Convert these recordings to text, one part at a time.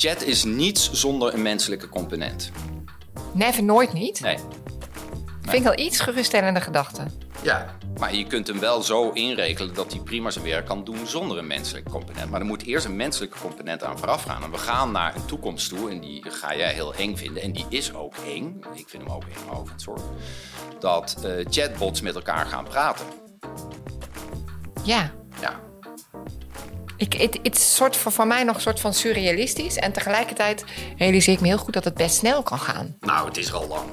Chat is niets zonder een menselijke component. Never nooit niet. Nee. Vind ik wel iets geruststellende gedachte. Ja, maar je kunt hem wel zo inregelen dat hij prima zijn werk kan doen zonder een menselijke component. Maar er moet eerst een menselijke component aan vooraf gaan. En we gaan naar een toekomst toe en die ga jij heel eng vinden. En die is ook eng. Ik vind hem ook eng over het soort. Dat eh, chatbots met elkaar gaan praten. Ja. Ja, Ik, het, het is soort van, voor mij nog een soort van surrealistisch. En tegelijkertijd realiseer ik me heel goed dat het best snel kan gaan. nou, het is er al lang.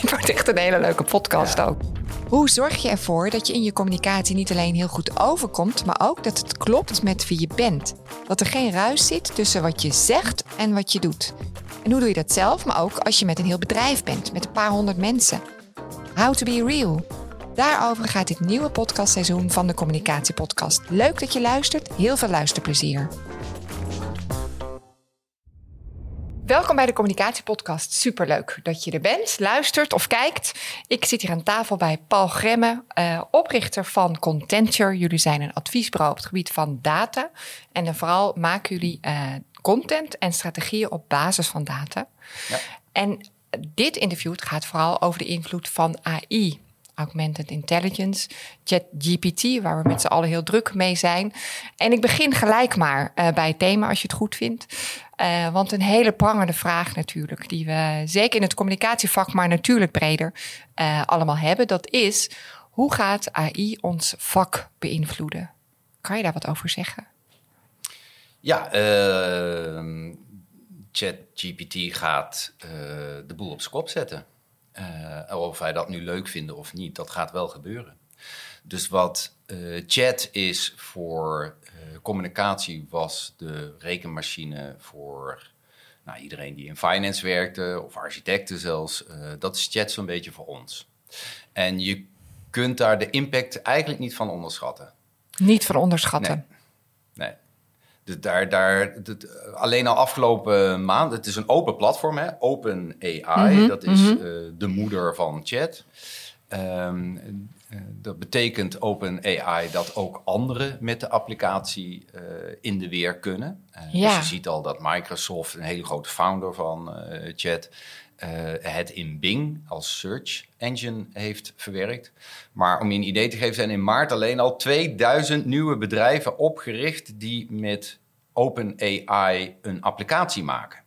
Het wordt echt een hele leuke podcast ook. Hoe zorg je ervoor dat je in je communicatie niet alleen heel goed overkomt, maar ook dat het klopt met wie je bent? Dat er geen ruis zit tussen wat je zegt en wat je doet. En hoe doe je dat zelf, maar ook als je met een heel bedrijf bent, met een paar honderd mensen? How to be real. Daarover gaat dit nieuwe podcastseizoen van de Communicatiepodcast. Leuk dat je luistert, heel veel luisterplezier. Welkom bij de Communicatiepodcast. Superleuk dat je er bent, luistert of kijkt. Ik zit hier aan tafel bij Paul Gremme, eh, oprichter van Contenture. Jullie zijn een adviesbureau op het gebied van data. En dan vooral maken jullie eh, content en strategieën op basis van data. Ja. En dit interview gaat vooral over de invloed van AI. Augmented Intelligence, ChatGPT, waar we met z'n allen heel druk mee zijn. En ik begin gelijk maar eh, bij het thema, als je het goed vindt. Eh, want een hele prangende vraag natuurlijk, die we zeker in het communicatievak, maar natuurlijk breder, eh, allemaal hebben. Dat is, hoe gaat AI ons vak beïnvloeden? Kan je daar wat over zeggen? Ja, ehm, ChatGPT gaat de boel op zijn kop zetten. Eh, of wij dat nu leuk vinden of niet, dat gaat wel gebeuren. Dus wat eh, chat is voor eh, communicatie, was de rekenmachine voor nou, iedereen die in finance werkte, of architecten zelfs. dat is chat zo'n beetje voor ons. En je kunt daar de impact eigenlijk niet van onderschatten. Niet van onderschatten. Dus daar, daar, dat, alleen al afgelopen maand, het is een open platform, hè? Open AI, Mhm, dat is eh, de moeder van chat. Ehm, eh, dat betekent Open AI dat ook anderen met de applicatie eh, in de weer kunnen. Eh, Ja. Dus je ziet al dat Microsoft, een hele grote founder van chat, het in Bing als search engine heeft verwerkt. Maar om je een idee te geven, zijn in maart alleen al 2000 nieuwe bedrijven opgericht die met OpenAI een applicatie maken.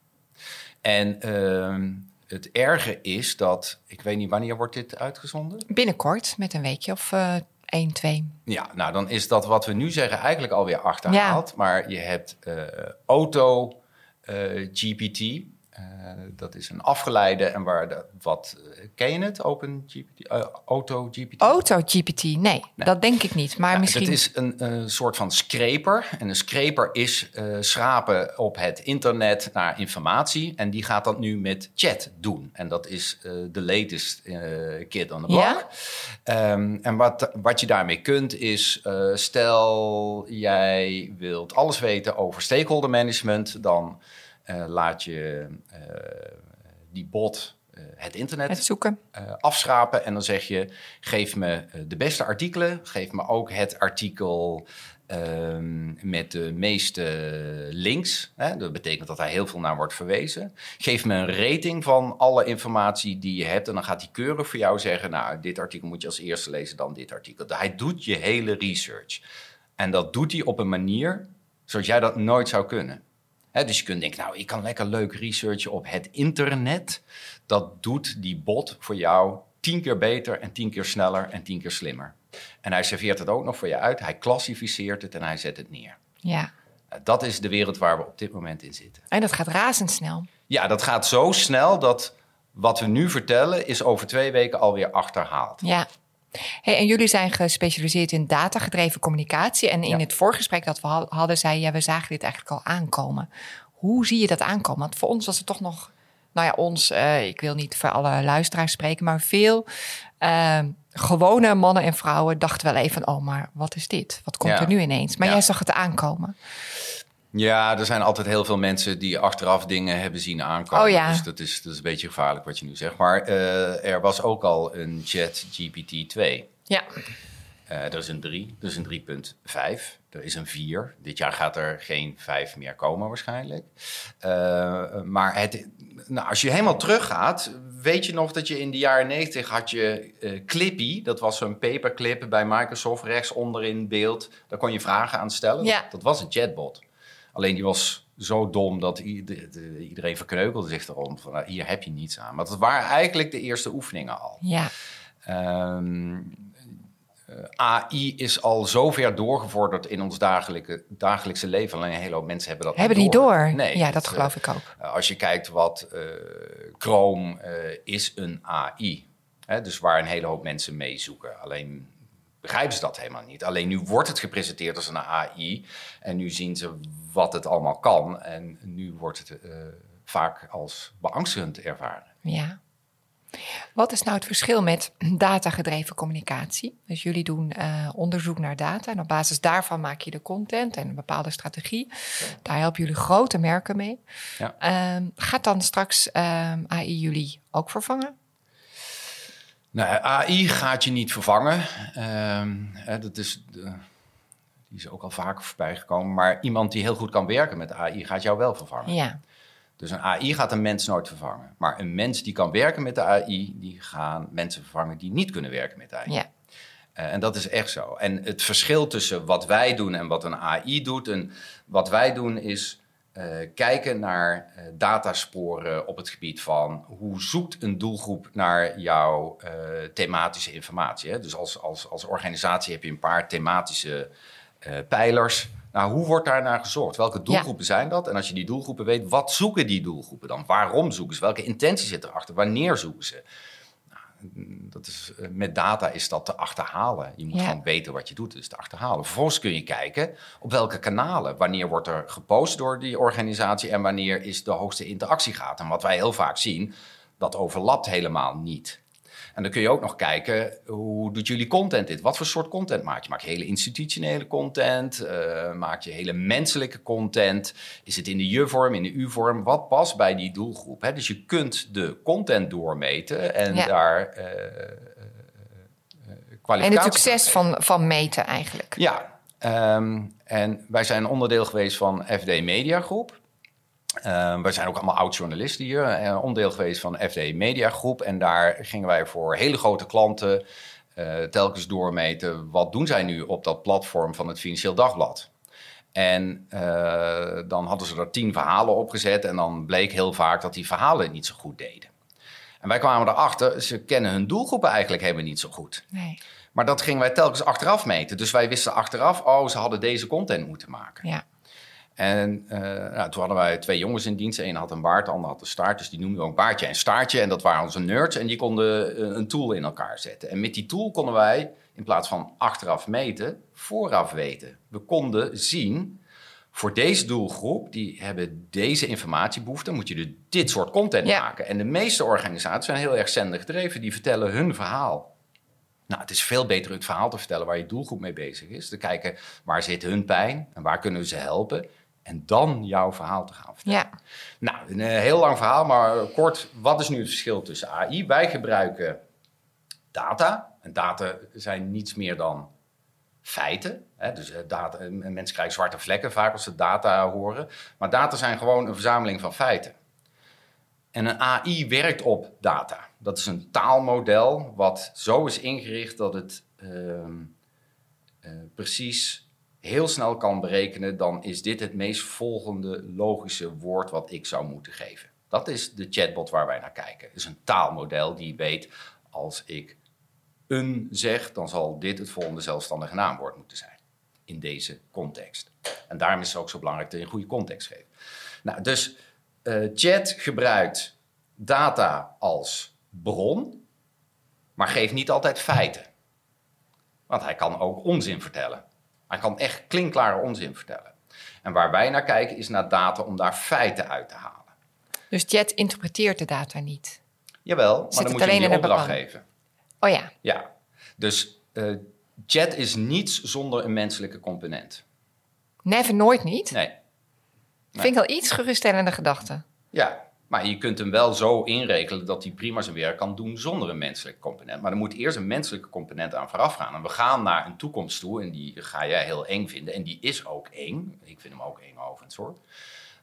En ehm, het erge is dat, ik weet niet wanneer wordt dit uitgezonden? Binnenkort, met een weekje of eh 1, 2. Ja, nou dan is dat wat we nu zeggen eigenlijk alweer achterhaald. Maar je hebt eh, Auto eh, GPT. Eh, dat is een afgeleide en waar de, wat eh, ken je het? Open GPT, eh, Auto GPT. Auto GPT, nee, dat denk ik niet. Maar Ja, misschien. Het is een soort van scraper. En een scraper is schrapen op het internet naar informatie. En die gaat dat nu met chat doen. En dat is de latest kid on the block. Ja? Ehm, en wat, wat je daarmee kunt is, stel jij wilt alles weten over stakeholder management, dan laat je eh, die bot eh, het internet Het zoeken. eh, afschrapen en dan zeg je: geef me eh, de beste artikelen, geef me ook het artikel ehm, met de meeste links. Hè? Dat betekent dat daar heel veel naar wordt verwezen. Geef me een rating van alle informatie die je hebt en dan gaat hij keurig voor jou zeggen: Nou, dit artikel moet je als eerste lezen, dan dit artikel. Hij doet je hele research. En dat doet hij op een manier zoals jij dat nooit zou kunnen. Dus je kunt denken, nou, ik kan lekker leuk researchen op het internet. Dat doet die bot voor jou tien keer beter en tien keer sneller en tien keer slimmer. En hij serveert het ook nog voor je uit. Hij klassificeert het en hij zet het neer. Ja. Nou, Dat is de wereld waar we op dit moment in zitten. En dat gaat razendsnel. Ja, dat gaat zo snel dat wat we nu vertellen is over twee weken alweer achterhaald. Ja. Hey, en jullie zijn gespecialiseerd in datagedreven communicatie. En in Ja. het voorgesprek dat we ha- hadden, zei je, ja, we zagen dit eigenlijk al aankomen. Hoe zie je dat aankomen? Want voor ons was het toch nog, nou ja, ons, eh, ik wil niet voor alle luisteraars spreken, maar veel eh, gewone mannen en vrouwen dachten wel even, oh, maar wat is dit? Wat komt Ja. er nu ineens? Maar jij zag het aankomen. Ja, er zijn altijd heel veel mensen die achteraf dingen hebben zien aankomen. Oh ja. Dus dat is, dat is een beetje gevaarlijk wat je nu zegt. Maar eh, er was ook al een chat GPT 2. Ja. Uh, er is een 3, er is een 3.5, er is een 4. Dit jaar gaat er geen 5 meer komen waarschijnlijk. Uh, maar het, nou, als je helemaal teruggaat, weet je nog dat je in de jaren 90 had je uh, Clippy. Dat was zo'n paperclip bij Microsoft, rechts onderin beeld. Daar kon je vragen aan stellen. Ja. Dat was een chatbot. Alleen die was zo dom dat iedereen verkneukelde zich erom. Van, nou, hier heb je niets aan. Maar dat waren eigenlijk de eerste oefeningen al. Ja. Um, uh, AI is al zover doorgevorderd in ons dagelijke, dagelijkse leven. Alleen een hele hoop mensen hebben dat hebben niet door. Hebben die door? Nee. Ja, dat geloof uh, ik ook. als je kijkt wat uh, Chrome is een AI. Hè, dus waar een hele hoop mensen mee zoeken. Alleen begrijpen ze dat helemaal niet. Alleen nu wordt het gepresenteerd als een AI. En nu zien ze wat het allemaal kan. En nu wordt het vaak als beangstigend ervaren. Ja. Wat is nou het verschil met datagedreven communicatie? Dus jullie doen uh, onderzoek naar data en op basis daarvan maak je de content en een bepaalde strategie. Daar helpen jullie grote merken mee. Ja. Um, gaat dan straks um, AI jullie ook vervangen? Nou, AI gaat je niet vervangen. Hè, dat is, die is ook al vaker voorbij gekomen. Maar iemand die heel goed kan werken met AI gaat jou wel vervangen. Ja. Dus een AI gaat een mens nooit vervangen. Maar een mens die kan werken met de AI, die gaan mensen vervangen die niet kunnen werken met AI. Ja. Uh, en dat is echt zo. En het verschil tussen wat wij doen en wat een AI doet. En wat wij doen is kijken naar uh, datasporen op het gebied van hoe zoekt een doelgroep naar jouw thematische informatie. Hè? Dus als, als, als organisatie heb je een paar thematische pijlers. Nou, hoe wordt daar naar gezorgd? Welke doelgroepen ja. zijn dat? En als je die doelgroepen weet, wat zoeken die doelgroepen dan? Waarom zoeken ze? Welke intentie zit erachter? Wanneer zoeken ze? Dat is, met data is dat te achterhalen. Je moet Ja. gewoon weten wat je doet, dus te achterhalen. Vervolgens kun je kijken op welke kanalen. Wanneer wordt er gepost door die organisatie en wanneer is de hoogste interactiegraad? En wat wij heel vaak zien, dat overlapt helemaal niet. En dan kun je ook nog kijken, hoe doet jullie content dit? Wat voor soort content maak je? Maak je hele institutionele content? Uh, maak je hele menselijke content? Is het in de je-vorm, in de u-vorm? Wat past bij die doelgroep? Hè? Dus je kunt de content doormeten en Ja. daar uh, En het succes van, van meten eigenlijk. ja, ehm, en wij zijn onderdeel geweest van FD Media Groep. Ehm, wij zijn ook allemaal oud-journalisten hier. eh, onderdeel geweest van FD Media Groep. En daar gingen wij voor hele grote klanten eh, telkens doormeten... wat doen zij nu op dat platform van het Financieel Dagblad? En eh, dan hadden ze er tien verhalen opgezet... en dan bleek heel vaak dat die verhalen niet zo goed deden. En wij kwamen erachter, ze kennen hun doelgroepen eigenlijk helemaal niet zo goed. Nee. Maar dat gingen wij telkens achteraf meten. Dus wij wisten achteraf, oh, ze hadden deze content moeten maken. Ja. En uh, nou, toen hadden wij twee jongens in dienst. Eén had een baard, de ander had een staart. Dus die noemden we ook baardje en staartje. En dat waren onze nerds. En die konden uh, een tool in elkaar zetten. En met die tool konden wij, in plaats van achteraf meten, vooraf weten. We konden zien, voor deze doelgroep, die hebben deze informatiebehoefte, moet je dus dit soort content Ja. maken. En de meeste organisaties zijn heel erg zender gedreven. Die vertellen hun verhaal. Nou, het is veel beter het verhaal te vertellen waar je doelgroep mee bezig is. Te kijken waar zit hun pijn en waar kunnen we ze helpen. En dan jouw verhaal te gaan vertellen. Ja. Nou, een eh, heel lang verhaal, maar kort. Wat is nu het verschil tussen AI? Wij gebruiken data. En data zijn niets meer dan feiten. Hè? Dus eh, data, mensen krijgen zwarte vlekken vaak als ze data horen. Maar data zijn gewoon een verzameling van feiten. En een AI werkt op data. Dat is een taalmodel wat zo is ingericht dat het ehm, eh, precies heel snel kan berekenen. Dan is dit het meest volgende logische woord wat ik zou moeten geven. Dat is de chatbot waar wij naar kijken. Het is een taalmodel die weet als ik een zeg, dan zal dit het volgende zelfstandige naamwoord moeten zijn. In deze context. En daarom is het ook zo belangrijk dat je een goede context geeft. Nou, dus eh, chat gebruikt data als bron, maar geeft niet altijd feiten. Want hij kan ook onzin vertellen. Hij kan echt klinkklare onzin vertellen. En waar wij naar kijken is naar data om daar feiten uit te halen. Dus Jet interpreteert de data niet. Jawel, maar Zit dan moet je hem die een opdracht geven. Oh ja, Ja, dus eh, chat is niets zonder een menselijke component. never nooit niet. Nee. Vind ik al iets geruststellende gedachte. Ja, Maar je kunt hem wel zo inregelen dat hij prima zijn werk kan doen zonder een menselijke component. Maar er moet eerst een menselijke component aan vooraf gaan. En we gaan naar een toekomst toe en die ga jij heel eng vinden. En die is ook eng. Ik vind hem ook eng overigens hoor.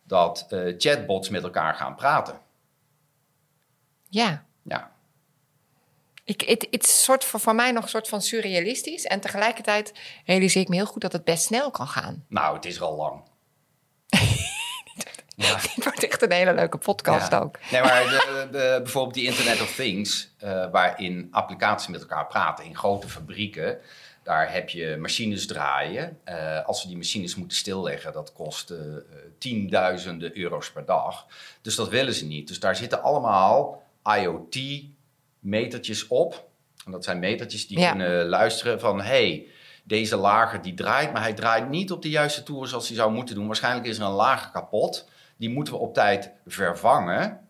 Dat uh, chatbots met elkaar gaan praten. Ja. Ja. Ik, het, het is soort voor, voor mij nog een soort van surrealistisch. En tegelijkertijd realiseer ik me heel goed dat het best snel kan gaan. Nou, het is er al lang. Ja. Het wordt echt een hele leuke podcast ook. Nee, maar de, de, bijvoorbeeld die Internet of Things, uh, waarin applicaties met elkaar praten in grote fabrieken. Daar heb je machines draaien. Uh, als ze die machines moeten stilleggen, dat kost uh, tienduizenden euro's per dag. Dus dat willen ze niet. Dus daar zitten allemaal IoT-metertjes op. En dat zijn metertjes die ja. kunnen luisteren van... hey, deze lager die draait, maar hij draait niet op de juiste toer zoals hij zou moeten doen. Waarschijnlijk is er een lager kapot. Die moeten we op tijd vervangen.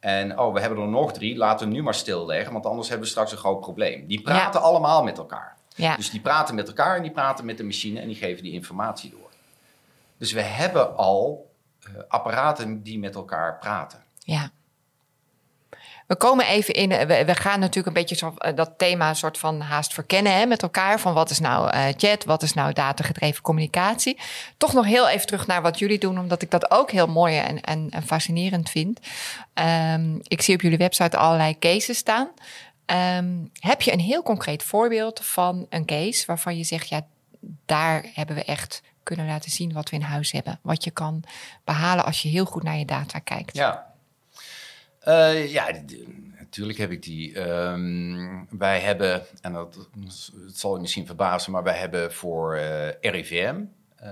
En oh, we hebben er nog drie, laten we hem nu maar stilleggen, want anders hebben we straks een groot probleem. Die praten ja. allemaal met elkaar. Ja. Dus die praten met elkaar en die praten met de machine en die geven die informatie door. Dus we hebben al uh, apparaten die met elkaar praten. Ja. We komen even in, we, we gaan natuurlijk een beetje zo, uh, dat thema soort van haast verkennen hè, met elkaar. Van wat is nou uh, chat, wat is nou datagedreven communicatie. Toch nog heel even terug naar wat jullie doen, omdat ik dat ook heel mooi en, en, en fascinerend vind. Um, ik zie op jullie website allerlei cases staan. Um, heb je een heel concreet voorbeeld van een case waarvan je zegt, ja, daar hebben we echt kunnen laten zien wat we in huis hebben. Wat je kan behalen als je heel goed naar je data kijkt. Ja, uh, ja, natuurlijk heb ik die. Um, wij hebben, en dat, het zal je misschien verbazen, maar wij hebben voor uh, RIVM. Uh,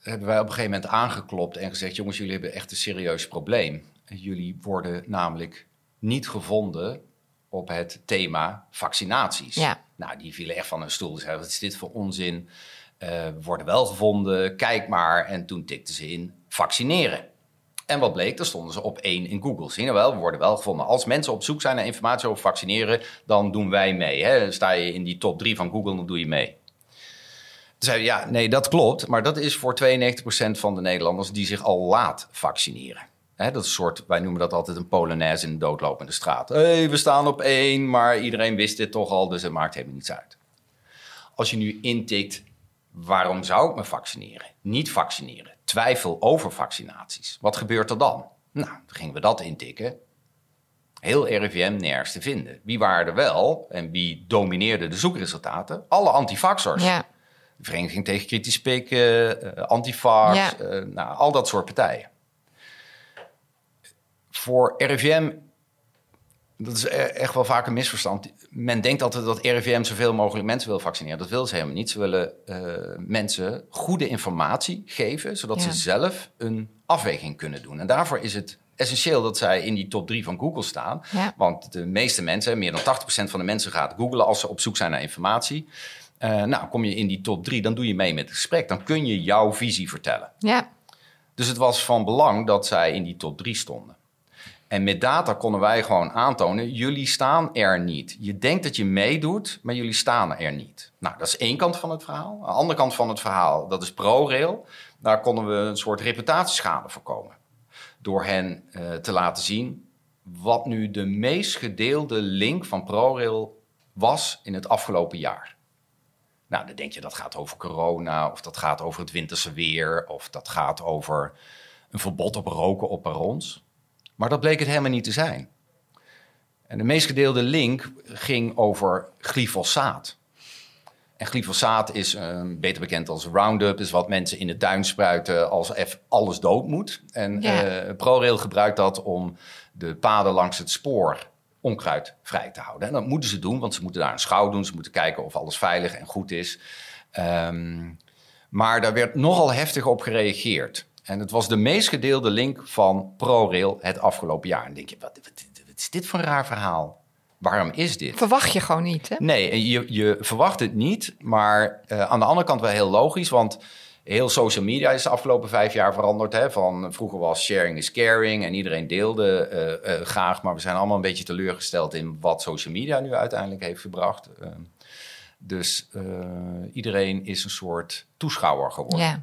hebben wij op een gegeven moment aangeklopt en gezegd: jongens, jullie hebben echt een serieus probleem. Jullie worden namelijk niet gevonden op het thema vaccinaties. Ja. Nou, die vielen echt van hun stoel. Zeiden, wat is dit voor onzin? Uh, worden wel gevonden, kijk maar. En toen tikten ze in vaccineren. En wat bleek, daar stonden ze op één in Google. Zie je wel, we worden wel gevonden. Als mensen op zoek zijn naar informatie over vaccineren, dan doen wij mee. Hè? Sta je in die top 3 van Google, dan doe je mee. Toen zeiden ja, nee, dat klopt. Maar dat is voor 92% van de Nederlanders die zich al laat vaccineren. Dat is een soort, wij noemen dat altijd een polonaise in de doodlopende straat. Hey, we staan op één, maar iedereen wist dit toch al, dus het maakt helemaal niets uit. Als je nu intikt, waarom zou ik me vaccineren? Niet vaccineren. Twijfel over vaccinaties. Wat gebeurt er dan? Nou, gingen we dat intikken. Heel RIVM nergens te vinden. Wie waren er wel en wie domineerde de zoekresultaten? Alle antivaxers. Ja. De Vereniging tegen Kritisch Spikken, uh, Antifax, Ja. uh, nou, al dat soort partijen. Voor RIVM, dat is e- echt wel vaak een misverstand. Men denkt altijd dat RIVM zoveel mogelijk mensen wil vaccineren. Dat wil ze helemaal niet. Ze willen uh, mensen goede informatie geven, zodat Ja. ze zelf een afweging kunnen doen. En daarvoor is het essentieel dat zij in die top 3 van Google staan. Ja. Want de meeste mensen, meer dan 80% van de mensen gaat googlen als ze op zoek zijn naar informatie. Uh, nou, kom je in die top 3, dan doe je mee met het gesprek. Dan kun je jouw visie vertellen. Ja, Dus het was van belang dat zij in die top 3 stonden. En met data konden wij gewoon aantonen, jullie staan er niet. Je denkt dat je meedoet, maar jullie staan er niet. Nou, dat is één kant van het verhaal. De andere kant van het verhaal, dat is ProRail. Daar konden we een soort reputatieschade voorkomen. Door hen uh, te laten zien wat nu de meest gedeelde link van ProRail was in het afgelopen jaar. Nou, dan denk je dat gaat over corona, of dat gaat over het winterse weer, of dat gaat over een verbod op roken op perrons. Maar dat bleek het helemaal niet te zijn. En de meest gedeelde link ging over glyfosaat. En glyfosaat is uh, beter bekend als Roundup, is wat mensen in de tuin spruiten als alles dood moet. En Ja. uh, ProRail gebruikt dat om de paden langs het spoor onkruid vrij te houden. En dat moeten ze doen, want ze moeten daar een schouw doen. Ze moeten kijken of alles veilig en goed is. Um, maar daar werd nogal heftig op gereageerd. En het was de meest gedeelde link van ProRail het afgelopen jaar. En denk je, wat, wat, wat is dit voor een raar verhaal? Waarom is dit? verwacht je gewoon niet, hè? Nee, je, je verwacht het niet. Maar uh, aan de andere kant wel heel logisch. Want heel social media is de afgelopen vijf jaar veranderd. Hè? Van, vroeger was sharing is caring en iedereen deelde uh, uh, graag. Maar we zijn allemaal een beetje teleurgesteld in wat social media nu uiteindelijk heeft gebracht. Uh, dus iedereen is een soort toeschouwer geworden. Ja.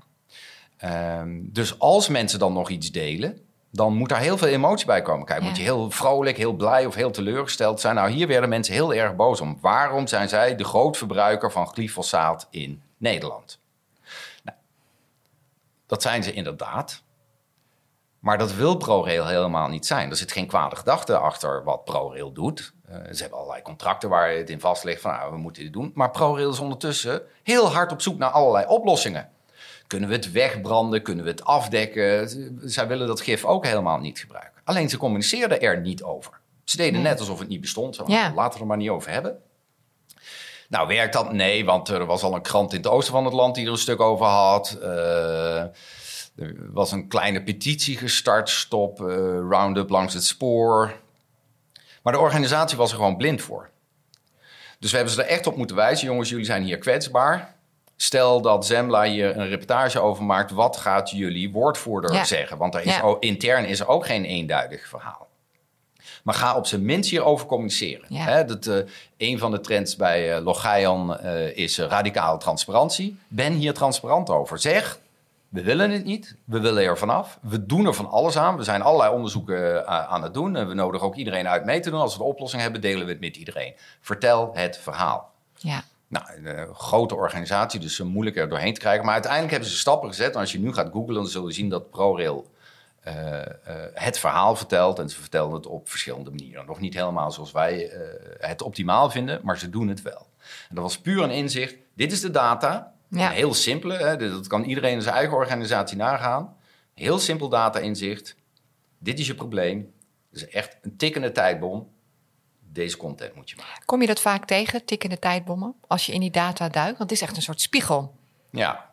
Ehm, dus als mensen dan nog iets delen, dan moet daar heel veel emotie bij komen. Kijk, Ja. moet je heel vrolijk, heel blij of heel teleurgesteld zijn. Nou, hier werden mensen heel erg boos om. Waarom zijn zij de grootverbruiker van glyfosaat in Nederland? Nou, dat zijn ze inderdaad. Maar dat wil ProRail helemaal niet zijn. Er zit geen kwade gedachte achter wat ProRail doet. Eh, ze hebben allerlei contracten waar het in vast ligt van nou, we moeten dit doen. Maar ProRail is ondertussen heel hard op zoek naar allerlei oplossingen. Kunnen we het wegbranden? Kunnen we het afdekken? Zij willen dat gif ook helemaal niet gebruiken. Alleen ze communiceerden er niet over. Ze deden Nee. net alsof het niet bestond. Ja. Laten we er maar niet over hebben. Nou, werkt dat? Nee, want er was al een krant in het oosten van het land die er een stuk over had. Eh, er was een kleine petitie gestart, stop eh, Roundup langs het spoor. Maar de organisatie was er gewoon blind voor. Dus we hebben ze er echt op moeten wijzen. Jongens, jullie zijn hier kwetsbaar. Stel dat Zembla hier een reportage over maakt. Wat gaat jullie woordvoerder Ja. zeggen? Want er is Ja. intern is er ook geen eenduidig verhaal. Maar ga op zijn minst hierover communiceren. Ja. Dat, eh, een van de trends bij eh, is radicale transparantie. Ben hier transparant over. Zeg, we willen het niet. We willen er vanaf. We doen er van alles aan. We zijn allerlei onderzoeken aan het doen. En we nodigen ook iedereen uit mee te doen. Als we de oplossing hebben, delen we het met iedereen. Vertel het verhaal. Ja. Nou, een grote organisatie, dus eh, moeilijk er doorheen te krijgen. Maar uiteindelijk hebben ze stappen gezet. En als je nu gaat googlen, dan zul je zien dat ProRail eh, eh, het verhaal vertelt. En ze vertellen het op verschillende manieren. Nog niet helemaal zoals wij eh, het optimaal vinden, maar ze doen het wel. En dat was puur een inzicht. Dit is de data. Ja. Een heel simpele, hè, dat kan iedereen in zijn eigen organisatie nagaan. Heel simpel data-inzicht. Dit is je probleem. Het is echt een tikkende tijdbom. Deze content moet je maken. Kom je dat vaak tegen, tikkende tijdbommen, als je in die data duikt? Want het is echt een soort spiegel. Ja.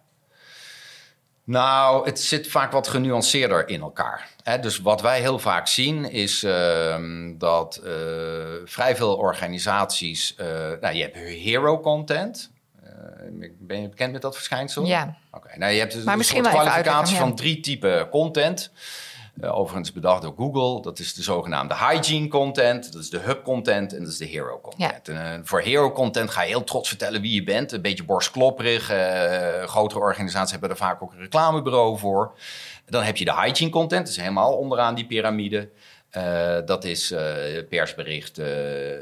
Nou, het zit vaak wat genuanceerder in elkaar. Hè, dus wat wij heel vaak zien is ehm, dat eh, vrij veel organisaties... eh, nou, je hebt hero content. Eh, ben je bekend met dat verschijnsel? Ja. Oké, nou, je hebt dus Maar een soort kwalificatie van drie typen content. Eh, overigens bedacht door Google. Dat is de zogenaamde hygiene content, dat is de hub content en dat is de hero content. En, eh, voor hero content ga je heel trots vertellen wie je bent. Een beetje borstklopperig. eh, grotere organisaties hebben er vaak ook een reclamebureau voor. Dan heb je de hygiene content, dat is helemaal onderaan die piramide. Dat is persberichten,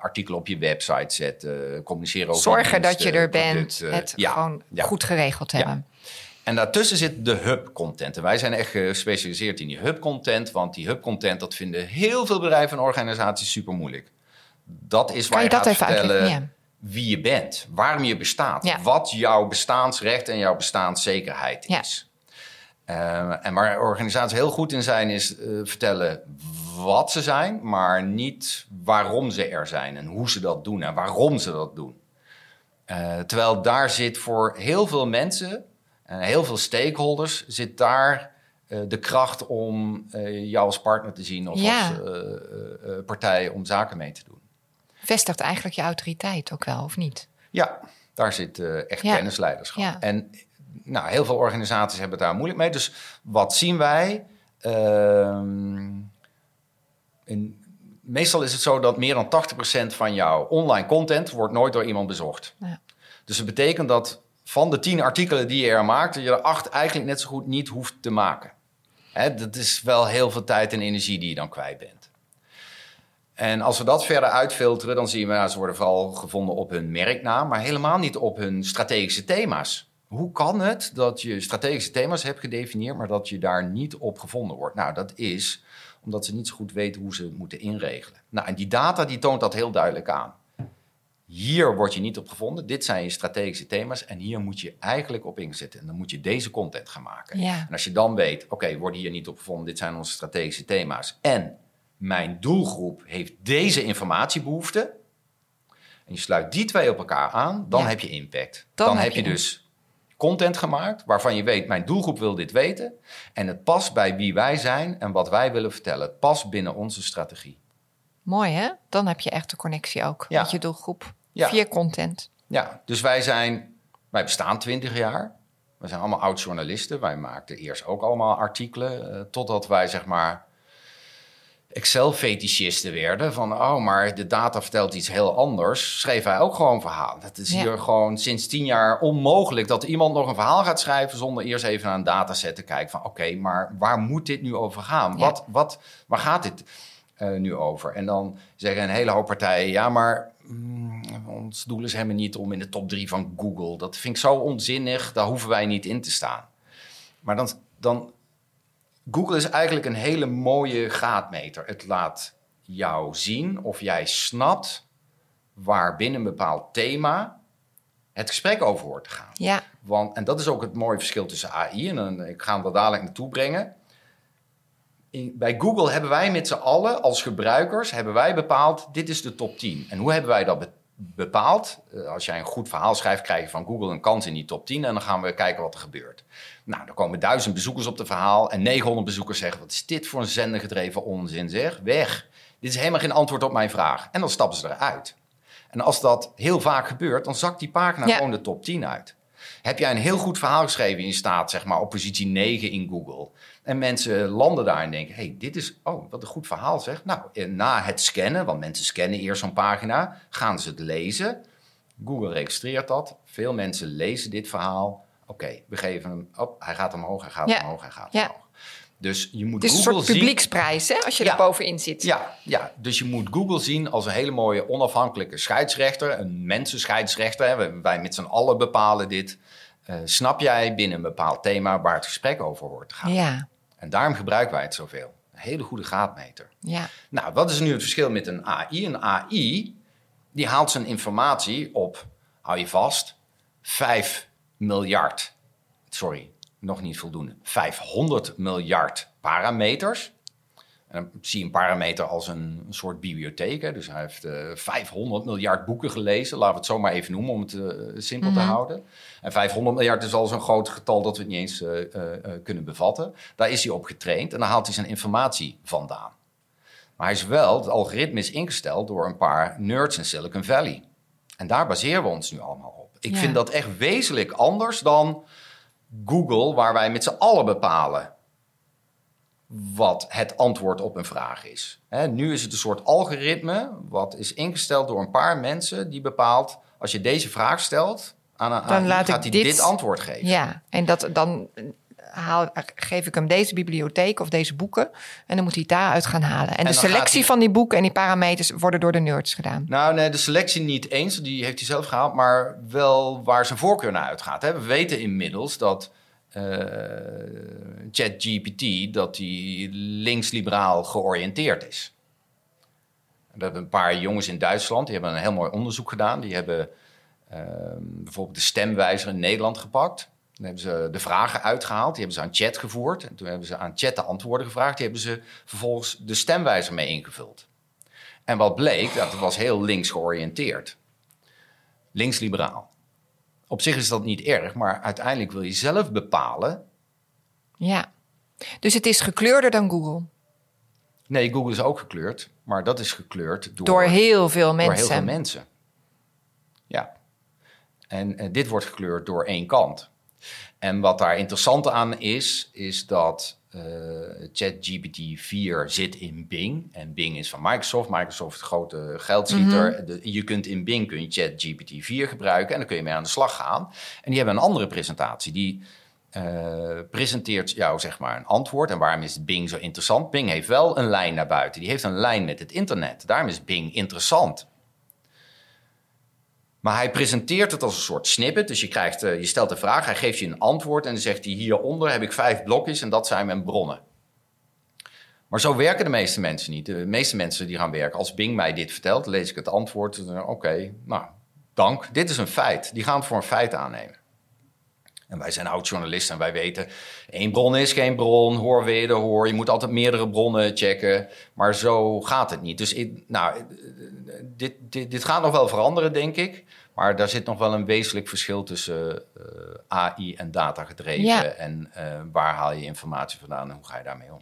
artikelen op je website zetten, communiceren over Zorgen dat je er bent, het Ja, gewoon ja. goed geregeld hebben. En daartussen zit de hub-content. En wij zijn echt gespecialiseerd in die hub-content. Want die hub-content, dat vinden heel veel bedrijven en organisaties super moeilijk. Dat is waar je je, dat gaat vertellen wie je bent. Waarom je bestaat. Ja. Wat jouw bestaansrecht en jouw bestaanszekerheid Ja. is. Eh, en waar organisaties heel goed in zijn, is eh, vertellen wat ze zijn, maar niet waarom ze er zijn en hoe ze dat doen en waarom ze dat doen. Eh, terwijl daar zit voor heel veel mensen en heel veel stakeholders, zit daar eh, de kracht om eh, jou als partner te zien of Ja. als eh, partij om zaken mee te doen. Vestigt eigenlijk je autoriteit ook wel, of niet? Ja, daar zit echt Ja. kennisleiderschap. Ja. En nou, heel veel organisaties hebben het daar moeilijk mee. Dus wat zien wij? Ehm, in, meestal is het zo dat meer dan 80% van jouw online content wordt nooit door iemand bezocht. Ja. Dus dat betekent dat van de 10 artikelen die je er maakt, dat je er acht eigenlijk net zo goed niet hoeft te maken. Hè, dat is wel heel veel tijd en energie die je dan kwijt bent. En als we dat verder uitfilteren, dan zien we, nou, ze worden vooral gevonden op hun merknaam, maar helemaal niet op hun strategische thema's. Hoe kan het dat je strategische thema's hebt gedefinieerd, maar dat je daar niet op gevonden wordt? Nou, dat is omdat ze niet zo goed weten hoe ze moeten inregelen. Nou, en die data die toont dat heel duidelijk aan. Hier word je niet op gevonden, dit zijn je strategische thema's en hier moet je eigenlijk op inzetten. En dan moet je deze content gaan maken. Ja. En als je dan weet, oké, worden hier niet op gevonden, dit zijn onze strategische thema's. En mijn doelgroep heeft deze informatiebehoefte. En je sluit die twee op elkaar aan, dan Ja. heb je impact. Dan Dan, heb je je dus content gemaakt waarvan je weet, mijn doelgroep wil dit weten. En het past bij wie wij zijn en wat wij willen vertellen. Het past binnen onze strategie. Mooi hè? Dan heb je echt de connectie ook Ja. met je doelgroep. Ja. Via content. Ja, dus wij zijn, wij bestaan 20 jaar. We zijn allemaal oud-journalisten. Wij maakten eerst ook allemaal artikelen. eh, totdat wij zeg maar Excel-fetischisten werden. Van, oh, maar de data vertelt iets heel anders. Schreef hij ook gewoon verhaal. Het is Ja. hier gewoon sinds tien jaar onmogelijk... dat iemand nog een verhaal gaat schrijven... zonder eerst even naar een dataset te kijken. Van, oké, maar waar moet dit nu over gaan? Ja. Wat, wat, waar gaat dit nu over? En dan zeggen een hele hoop partijen... ja, maar mm, ons doel is helemaal niet om in de top drie van Google. Dat vind ik zo onzinnig, daar hoeven wij niet in te staan. Maar dan, dan Google is eigenlijk een hele mooie graadmeter. Het laat jou zien of jij snapt waar binnen een bepaald thema het gesprek over hoort te gaan. Ja, Want, en dat is ook het mooie verschil tussen AI en ik ga hem dadelijk naartoe brengen. In- bij Google hebben wij met z'n allen als gebruikers hebben wij bepaald dit is de top 10. En hoe hebben wij dat be- bepaald? Eh, als jij een goed verhaal schrijft, krijg je van Google een kans in die top 10 en dan gaan we kijken wat er gebeurt. Nou, dan komen duizend bezoekers op het verhaal en 900 bezoekers zeggen wat is dit voor een zendergedreven onzin zeg? Weg. Dit is helemaal geen antwoord op mijn vraag. En dan stappen ze eruit. En als dat heel vaak gebeurt, dan zakt die pagina Ja. gewoon de top 10 uit. Heb jij een heel goed verhaal geschreven, je staat zeg maar op positie 9 in Google. En mensen landen daar en denken, hey, dit is, oh, wat een goed verhaal zeg. Nou, en na het scannen, want mensen scannen eerst zo'n pagina, gaan ze het lezen. Google registreert dat. Veel mensen lezen dit verhaal. Oké, we geven hem, op, hij gaat omhoog, hij gaat Ja. omhoog, hij gaat Ja. omhoog. Dus je moet is een Google soort zien. publieksprijs, hè, als je Ja. er bovenin zit. Ja, ja, dus je moet Google zien als een hele mooie onafhankelijke scheidsrechter, een mensenscheidsrechter. hè. Wij met z'n allen bepalen dit. Eh, snap jij binnen een bepaald thema waar het gesprek over hoort te gaan? Ja, En daarom gebruiken wij het zoveel. Een hele goede graadmeter. ja, Nou, wat is nu het verschil met een AI? Een AI die haalt zijn informatie op, hou je vast, 5 miljard. Sorry, nog niet voldoende. 500 miljard parameters. En dan zie je een parameter als een, een soort bibliotheek. Hè? Dus hij heeft eh 500 miljard boeken gelezen. Laten we het zo maar even noemen om het eh, simpel te houden. En 500 miljard is al zo'n groot getal dat we het niet eens eh, eh, eh, kunnen bevatten. Daar is hij op getraind en dan haalt hij zijn informatie vandaan. Maar hij is wel, het algoritme is ingesteld door een paar nerds in Silicon Valley. En daar baseren we ons nu allemaal op. Ik Ja. vind dat echt wezenlijk anders dan Google, waar wij met z'n allen bepalen wat het antwoord op een vraag is. Nu is het een soort algoritme wat is ingesteld door een paar mensen die bepaalt als je deze vraag stelt aan een Dan laat gaat hij dit- dit antwoord geven. ja. En dat, dan haal, geef ik hem deze bibliotheek of deze boeken. En dan moet hij het daaruit gaan halen. En, de selectie hij- van die boeken en die parameters worden door de nerds gedaan. Nou, nee, de selectie niet eens, die heeft hij zelf gehaald, maar wel waar zijn voorkeur naar uitgaat. Hè. We weten inmiddels dat eh, ChatGPT dat die linksliberaal georiënteerd is. Er hebben een paar jongens in Duitsland, die hebben een heel mooi onderzoek gedaan. Die hebben ehm, bijvoorbeeld de stemwijzer in Nederland gepakt. Dan hebben ze de vragen uitgehaald, die hebben ze aan chat gevoerd. En toen hebben ze aan chat de antwoorden gevraagd. Die hebben ze vervolgens de stemwijzer mee ingevuld. En wat bleek, dat het was heel links georiënteerd. Links-liberaal. Op zich is dat niet erg, maar uiteindelijk wil je zelf bepalen. Ja. Dus het is gekleurder dan Google. Nee, Google is ook gekleurd, maar dat is gekleurd door, Door heel veel door mensen. heel veel mensen. Ja. En eh, dit wordt gekleurd door één kant. En wat daar interessant aan is, is dat eh, ChatGPT 4 zit in Bing. En Bing is van Microsoft. Microsoft is de grote geldschieter. De- je kunt in Bing kun je ChatGPT 4 gebruiken en dan kun je mee aan de slag gaan. En die hebben een andere presentatie. Die eh, presenteert jou zeg maar een antwoord. En waarom is Bing zo interessant? Bing heeft wel een lijn naar buiten. Die heeft een lijn met het internet. Daarom is Bing interessant. Maar hij presenteert het als een soort snippet. Dus je, krijgt, eh, je stelt een vraag, hij geeft je een antwoord en dan zegt hij: Hieronder heb ik vijf blokjes en dat zijn mijn bronnen. Maar zo werken de meeste mensen niet. De meeste mensen die gaan werken, als Bing mij dit vertelt, lees ik het antwoord. Oké, nou, dank. Dit is een feit. Die gaan het voor een feit aannemen. En wij zijn oud-journalisten en wij weten... één bron is geen bron, hoor wederhoor. Je moet altijd meerdere bronnen checken. Maar zo gaat het niet. Dus ik, nou, dit, dit, dit gaat nog wel veranderen, denk ik. Maar daar zit nog wel een wezenlijk verschil tussen eh, AI en data gedreven. Ja. En eh, waar haal je informatie vandaan en hoe ga je daarmee om?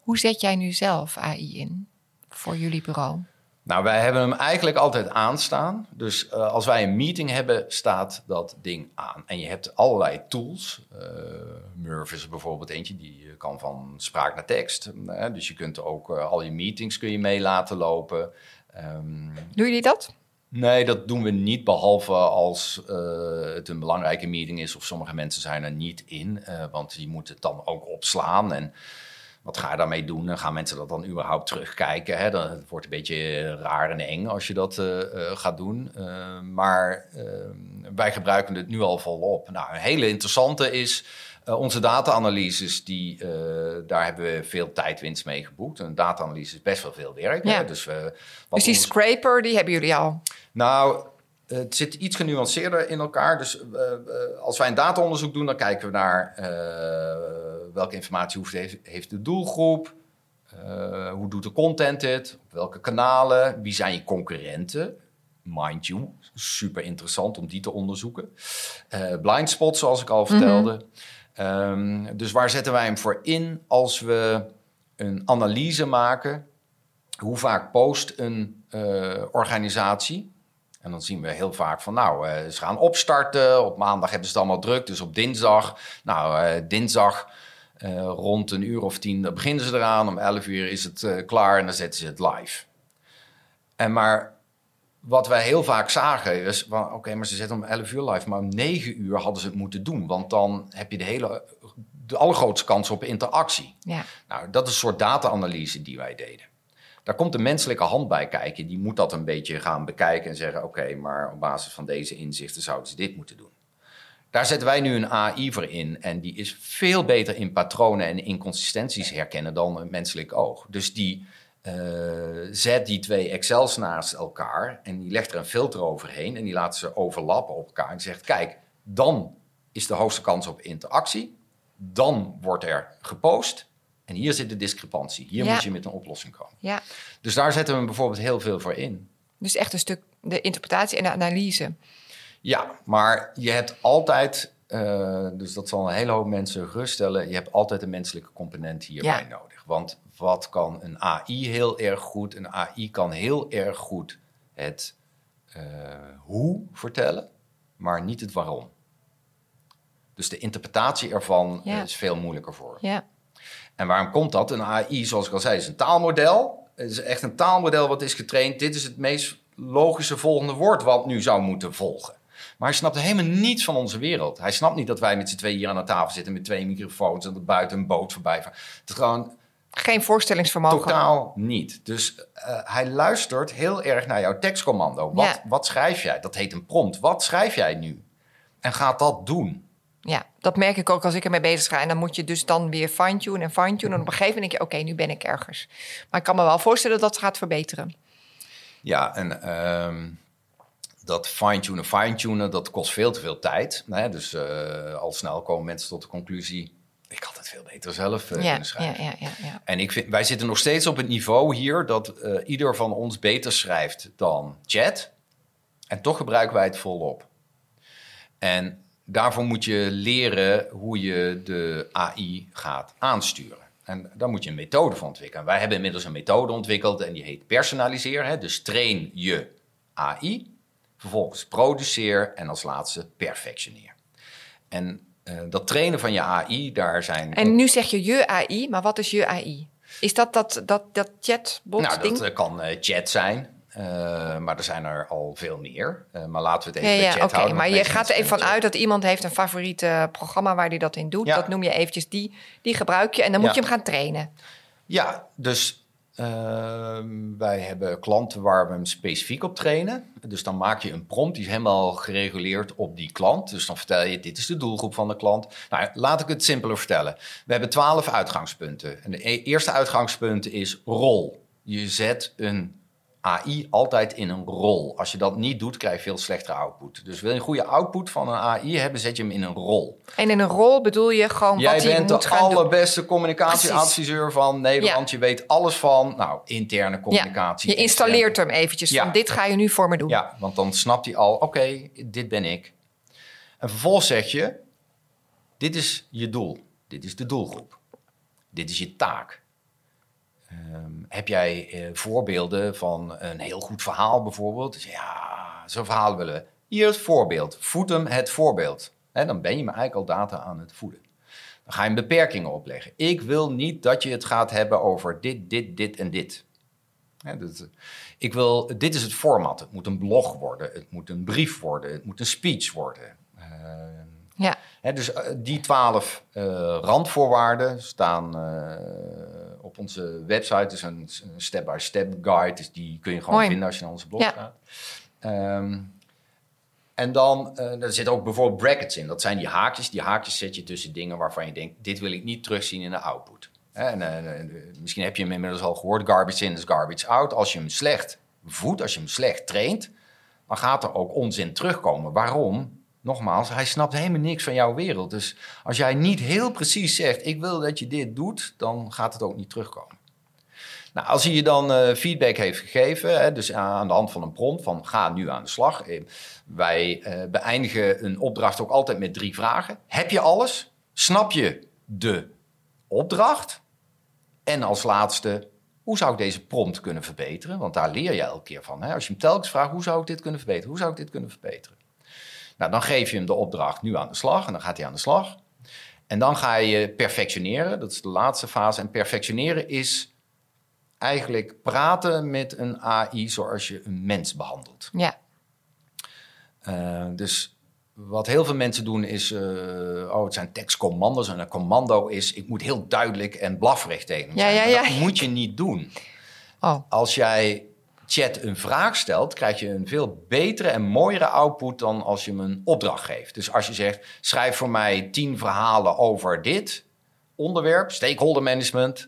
Hoe zet jij nu zelf AI in voor jullie bureau? Nou, wij hebben hem eigenlijk altijd aanstaan. Dus uh, als wij een meeting hebben, staat dat ding aan. En je hebt allerlei tools. Uh, Murph is er bijvoorbeeld eentje, die kan van spraak naar tekst. Uh, dus je kunt ook al je meetings kun je mee laten lopen. Um, Doe je dat? Nee, dat doen we niet, behalve als het een belangrijke meeting is of sommige mensen zijn er niet in. want die moeten het dan ook opslaan en wat ga je daarmee doen? En gaan mensen dat dan überhaupt terugkijken? Hè? Dan, het wordt een beetje raar en eng als je dat uh, gaat doen. Uh, maar wij gebruiken het nu al volop. Nou, een hele interessante is onze data-analyses. Die, daar hebben we veel tijdwinst mee geboekt. Een data-analyse is best wel veel werk. Ja. Dus, dus die scraper, die hebben jullie al? Nou, het zit iets genuanceerder in elkaar. Dus als wij een dataonderzoek doen, dan kijken we naar welke informatie hoeft, heeft, de doelgroep? Uh, hoe doet de content het? Op welke kanalen? Wie zijn je concurrenten? Mind you, super interessant om die te onderzoeken. Uh, blind spots, zoals ik al vertelde. um, dus waar zetten wij hem voor in als we een analyse maken? Hoe vaak post een uh, organisatie? En dan zien we heel vaak van, nou, uh, ze gaan opstarten. Op maandag hebben ze het allemaal druk, dus op dinsdag. Nou, dinsdag uh, rond een uur of tien dan beginnen ze eraan. Om elf uur is het uh, klaar en dan zetten ze het live. En maar wat wij heel vaak zagen is, oké, okay, maar ze zetten om 11 uur live, maar om 9 uur hadden ze het moeten doen. Want dan heb je de hele, de allergrootste kans op interactie. Ja. Nou, dat is een soort data-analyse die wij deden. Daar komt de menselijke hand bij kijken. Die moet dat een beetje gaan bekijken en zeggen: Oké, maar op basis van deze inzichten zouden ze dit moeten doen. Daar zetten wij nu een AI voor in. En die is veel beter in patronen en inconsistenties herkennen dan een menselijk oog. Dus die uh, zet die twee Excels naast elkaar en die legt er een filter overheen en die laat ze overlappen op elkaar. En zegt: Kijk, dan is de hoogste kans op interactie. Dan wordt er gepost. En hier zit de discrepantie. Hier moet je met een oplossing komen. Ja. Dus daar zetten we bijvoorbeeld heel veel voor in. Dus echt een stuk de interpretatie en de analyse. Ja, maar je hebt altijd, uh, dus dat zal een hele hoop mensen geruststellen, je hebt altijd een menselijke component hierbij nodig. Want wat kan een AI heel erg goed? Een AI kan heel erg goed het uh, hoe vertellen, maar niet het waarom. Dus de interpretatie ervan ja. is veel moeilijker voor. Ja. En waarom komt dat? Een AI, zoals ik al zei, is een taalmodel. Het is echt een taalmodel wat is getraind. Dit is het meest logische volgende woord wat nu zou moeten volgen. Maar hij snapt helemaal niets van onze wereld. Hij snapt niet dat wij met z'n tweeën hier aan de tafel zitten met twee microfoons en dat buiten een boot voorbij vaart. Het is gewoon. Geen voorstellingsvermogen. Totaal niet. Dus uh, hij luistert heel erg naar jouw tekstcommando. Wat, ja. wat schrijf jij? Dat heet een prompt. Wat schrijf jij nu? En gaat dat doen. Ja, dat merk ik ook als ik ermee bezig ga. En dan moet je dus dan weer fine-tunen en fine-tunen. En op een gegeven moment denk je, oké, okay, nu ben ik ergens. Maar ik kan me wel voorstellen dat het gaat verbeteren. Ja, en uh, dat fine-tunen, fine-tunen, dat kost veel te veel tijd. Hè? Dus uh, al snel komen mensen tot de conclusie... ik had het veel beter zelf uh, ja, kunnen schrijven. Ja, ja, ja, En ik vind, wij zitten nog steeds op het niveau hier... dat uh, ieder van ons beter schrijft dan chat. En toch gebruiken wij het volop. En daarvoor moet je leren hoe je de AI gaat aansturen. En daar moet je een methode voor ontwikkelen. Wij hebben inmiddels een methode ontwikkeld en die heet personaliseren. Hè? Dus train je AI. Vervolgens produceer en als laatste perfectioneer. En uh, dat trainen van je AI, daar zijn. En nu zeg je je AI, maar wat is je AI? Is dat dat, dat, dat chatbot? Nou, dat uh, kan uh, chat zijn. Maar er zijn er al veel meer. maar laten we het even ja, ja, chat houden. Maar je gaat er even vanuit dat iemand heeft een favoriete programma waar hij dat in doet. Ja. Dat noem je eventjes, die, die gebruik je en dan moet je hem gaan trainen. Ja, dus uh, wij hebben klanten waar we hem specifiek op trainen. Dus dan maak je een prompt, die is helemaal gereguleerd op die klant. Dus dan vertel je, dit is de doelgroep van de klant. Nou, laat ik het simpeler vertellen. We hebben twaalf uitgangspunten. En de e-, eerste uitgangspunt is rol. Je zet een AI altijd in een rol. Als je dat niet doet, krijg je veel slechtere output. Dus wil je een goede output van een AI hebben, zet je hem in een rol. En in een rol bedoel je gewoon Jij wat hij moet de allerbeste communicatieadviseur van Nederland. Ja. Je weet alles van, nou, interne communicatie. Ja. Je installeert hem eventjes ja. van dit ga je nu voor me doen. Ja, want dan snapt hij al, oké, okay, dit ben ik. En vervolgens zeg je, dit is je doel. Dit is de doelgroep. Dit is je taak. Ehm, heb jij eh, voorbeelden van een heel goed verhaal bijvoorbeeld? Dus ja, zo'n verhaal willen we. Hier het voorbeeld. Voed hem het voorbeeld. Hè, dan ben je me eigenlijk al data aan het voeden. Dan ga je beperkingen opleggen. Ik wil niet dat je het gaat hebben over dit, dit, dit en dit. Hè, dus, ik wil, dit is het format. Het moet een blog worden. Het moet een brief worden. Het moet een speech worden. Uh, ja. Hè, dus uh, die twaalf uh, randvoorwaarden staan op onze website. Dus een step-by-step guide. Dus die kun je gewoon Mooi. vinden als je naar onze blog ja. gaat. Um, en dan uh, er zitten ook bijvoorbeeld brackets in. Dat zijn die haakjes. Die haakjes zet je tussen dingen waarvan je denkt: dit wil ik niet terugzien in de output. En, uh, misschien heb je hem inmiddels al gehoord: garbage in is garbage out. Als je hem slecht voedt, als je hem slecht traint, dan gaat er ook onzin terugkomen. Waarom? Nogmaals, hij snapt helemaal niks van jouw wereld. Dus als jij niet heel precies zegt: ik wil dat je dit doet, dan gaat het ook niet terugkomen. Nou, als hij je dan uh, feedback heeft gegeven, hè, dus aan de hand van een prompt van ga nu aan de slag. Eh, wij uh, beëindigen een opdracht ook altijd met drie vragen. Heb je alles? Snap je de opdracht? En als laatste, hoe zou ik deze prompt kunnen verbeteren? Want daar leer je elke keer van. Hè? Als je hem telkens vraagt, hoe zou ik dit kunnen verbeteren? Hoe zou ik dit kunnen verbeteren? Nou, dan geef je hem de opdracht nu aan de slag en dan gaat hij aan de slag. En dan ga je perfectioneren, dat is de laatste fase. En perfectioneren is eigenlijk praten met een AI zoals je een mens behandelt. Ja. Uh, dus wat heel veel mensen doen is, uh, oh, het zijn tekstcommando's en een commando is, ik moet heel duidelijk en blafrecht tegen ja, ja, ja. Dat moet je niet doen. Oh. Als jij chat een vraag stelt, krijg je een veel betere en mooiere output dan als je hem een opdracht geeft. Dus als je zegt, schrijf voor mij tien verhalen over dit onderwerp, stakeholder management,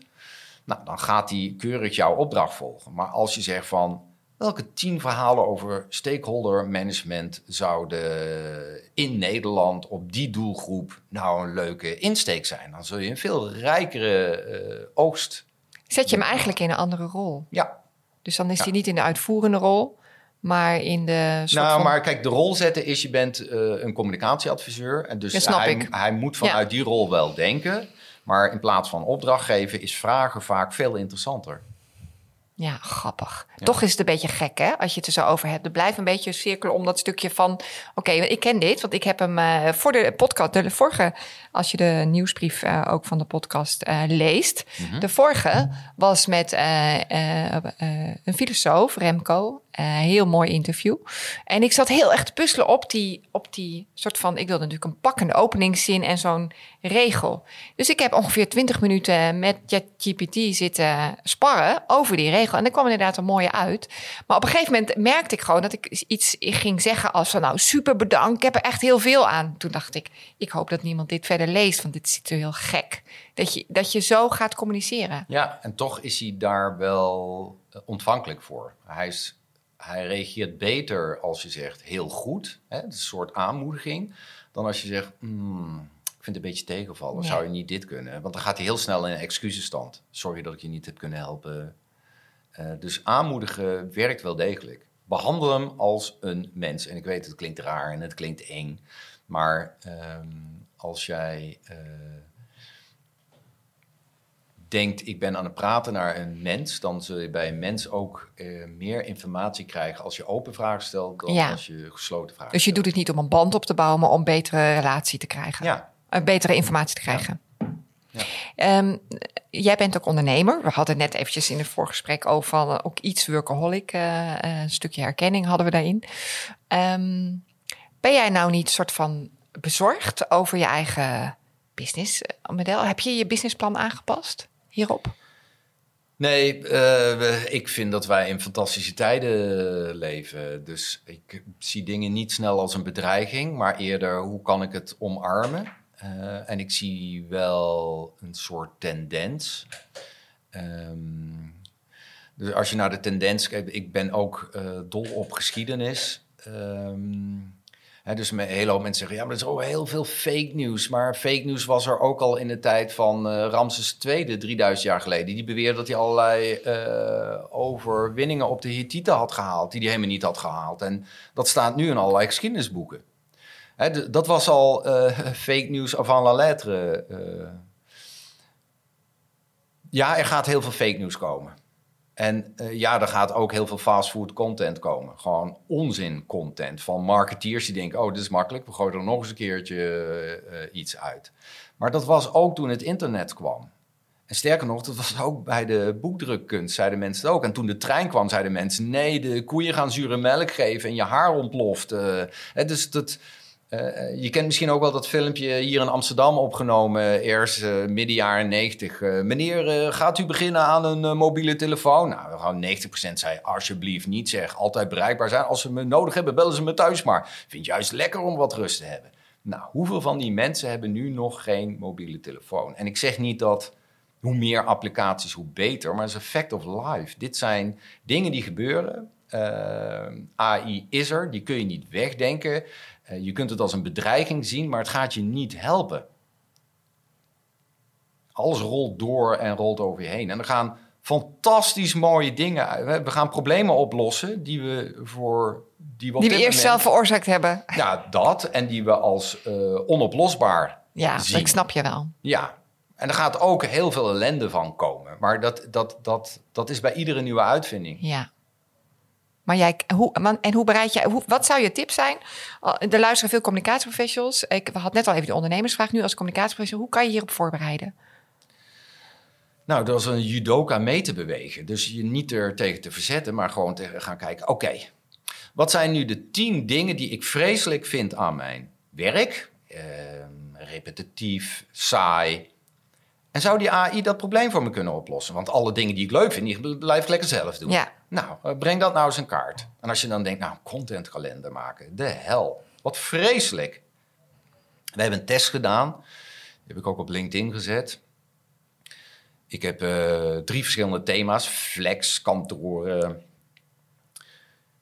nou, dan gaat hij keurig jouw opdracht volgen. Maar als je zegt van welke tien verhalen over stakeholder management zouden in Nederland op die doelgroep nou een leuke insteek zijn, dan zul je een veel rijkere uh, oogst. Zet je hem eigenlijk in een andere rol? Ja. Dus dan is hij niet in de uitvoerende rol, maar in de. nou, van... maar kijk, de rol zetten is: je bent uh, een communicatieadviseur. En dus hij, hij, moet vanuit die rol wel denken. Maar in plaats van opdracht geven is vragen vaak veel interessanter. Ja, grappig. Toch is het een beetje gek, hè? Als je het er zo over hebt. Er blijft een beetje cirkelen om dat stukje van... Oké, ik ken dit, want ik heb hem uh, voor de podcast... De vorige, als je de nieuwsbrief uh, ook van de podcast uh, leest... Mm -hmm. De vorige was met een filosoof, Remco. Heel mooi interview. En ik zat heel erg te puzzelen op die, op die soort van... Ik wilde natuurlijk een pakkende openingszin en zo'n regel. Dus ik heb ongeveer 20 minuten met ChatGPT zitten sparren over die regel. En er kwam inderdaad een mooie uit. Maar op een gegeven moment merkte ik gewoon dat ik iets ging zeggen als van nou super bedankt, ik heb er echt heel veel aan. Toen dacht ik, ik hoop dat niemand dit verder leest, want dit ziet er heel gek. Dat je, dat je zo gaat communiceren. Ja, en toch is hij daar wel eh, ontvankelijk voor. Hij, is, hij reageert beter als je zegt heel goed, hè, een soort aanmoediging, dan als je zegt, hmm, ik vind het een beetje tegenvallen, zou je niet dit kunnen? Want dan gaat hij heel snel in een excusestand. Sorry dat ik je niet heb kunnen helpen. Uh, dus aanmoedigen werkt wel degelijk. Behandel hem als een mens. En ik weet, het klinkt raar en het klinkt eng. Maar um, als jij uh, denkt, ik ben aan het praten naar een mens, dan zul je bij een mens ook uh, meer informatie krijgen als je open vragen stelt dan ja. als je gesloten vragen Dus je doet het niet om een band op te bouwen, maar om betere relatie te krijgen. Ja. betere informatie te krijgen. Ja. Um, jij bent ook ondernemer. We hadden net eventjes in het voorgesprek over van uh, ook iets workaholic. Uh, een stukje herkenning hadden we daarin. Um, ben jij nou niet soort van bezorgd over je eigen businessmodel? Heb je je businessplan aangepast hierop? Nee, uh, ik vind dat wij in fantastische tijden leven. Dus ik zie dingen niet snel als een bedreiging, maar eerder hoe kan ik het omarmen? Uh, en ik zie wel een soort tendens. Um, dus als je naar de tendens kijkt, ik ben ook uh, dol op geschiedenis. Um, dus een hele hoop mensen zeggen, ja, maar er is ook heel veel fake nieuws. Maar fake nieuws was er ook al in de tijd van uh, Ramses II, 3000 jaar geleden. Die beweerde dat hij allerlei overwinningen op de Hittiten had gehaald, die hij helemaal niet had gehaald. En dat staat nu in allerlei geschiedenisboeken dat was al uh, fake news avant la lettre. Ja, er gaat heel veel fake news komen. En uh, ja, er gaat ook heel veel fastfood content komen. Gewoon onzin content van marketeers die denken... oh, dit is makkelijk, we gooien er nog eens een keertje uh, iets uit. Maar dat was ook toen het internet kwam. En sterker nog, dat was ook bij de boekdrukkunst, zeiden mensen ook. En toen de trein kwam, zeiden mensen... nee, de koeien gaan zure melk geven en je haar ontploft. Uh, dus dat... Uh, je kent misschien ook wel dat filmpje hier in Amsterdam opgenomen, eerst uh, midden jaren 90. Uh, meneer, gaat u beginnen aan een mobiele telefoon? Nou, gewoon 90% zei alsjeblieft niet zeg. Altijd bereikbaar zijn. Als ze me nodig hebben, bellen ze me thuis maar. Vind juist lekker om wat rust te hebben. Nou, hoeveel van die mensen hebben nu nog geen mobiele telefoon? En ik zeg niet dat hoe meer applicaties, hoe beter. Maar het is fact of life. Dit zijn dingen die gebeuren. AI is er, die kun je niet wegdenken. Uh, je kunt het als een bedreiging zien, maar het gaat je niet helpen. Alles rolt door en rolt over je heen. En er gaan fantastisch mooie dingen uit. We gaan problemen oplossen die we voor. Die we, die we eerst zelf veroorzaakt hebben. Ja, dat. En die we als uh, onoplosbaar. Ja, zien. ik snap je wel. Ja. En er gaat ook heel veel ellende van komen. Maar dat, dat, dat, dat is bij iedere nieuwe uitvinding. Ja. Maar jij, hoe, en hoe bereid jij, hoe, wat zou je tip zijn? Er luisteren veel communicatieprofessionals. Ik had net al even de ondernemersvraag. Nu als communicatieprofessional, hoe kan je hierop voorbereiden? Nou, dat is een judoka mee te bewegen. Dus je niet er tegen te verzetten, maar gewoon te gaan kijken. Oké, wat zijn nu de tien dingen die ik vreselijk vind aan mijn werk? Uh, repetitief, saai, en zou die AI dat probleem voor me kunnen oplossen? Want alle dingen die ik leuk vind, die blijf ik lekker zelf doen. Ja. Nou, eh, breng dat nou eens in kaart. En als je dan denkt, nou, contentkalender maken, de hel. Wat vreselijk. We hebben een test gedaan. Die heb ik ook op LinkedIn gezet. Ik heb uh, drie verschillende thema's. Flex, kantoren,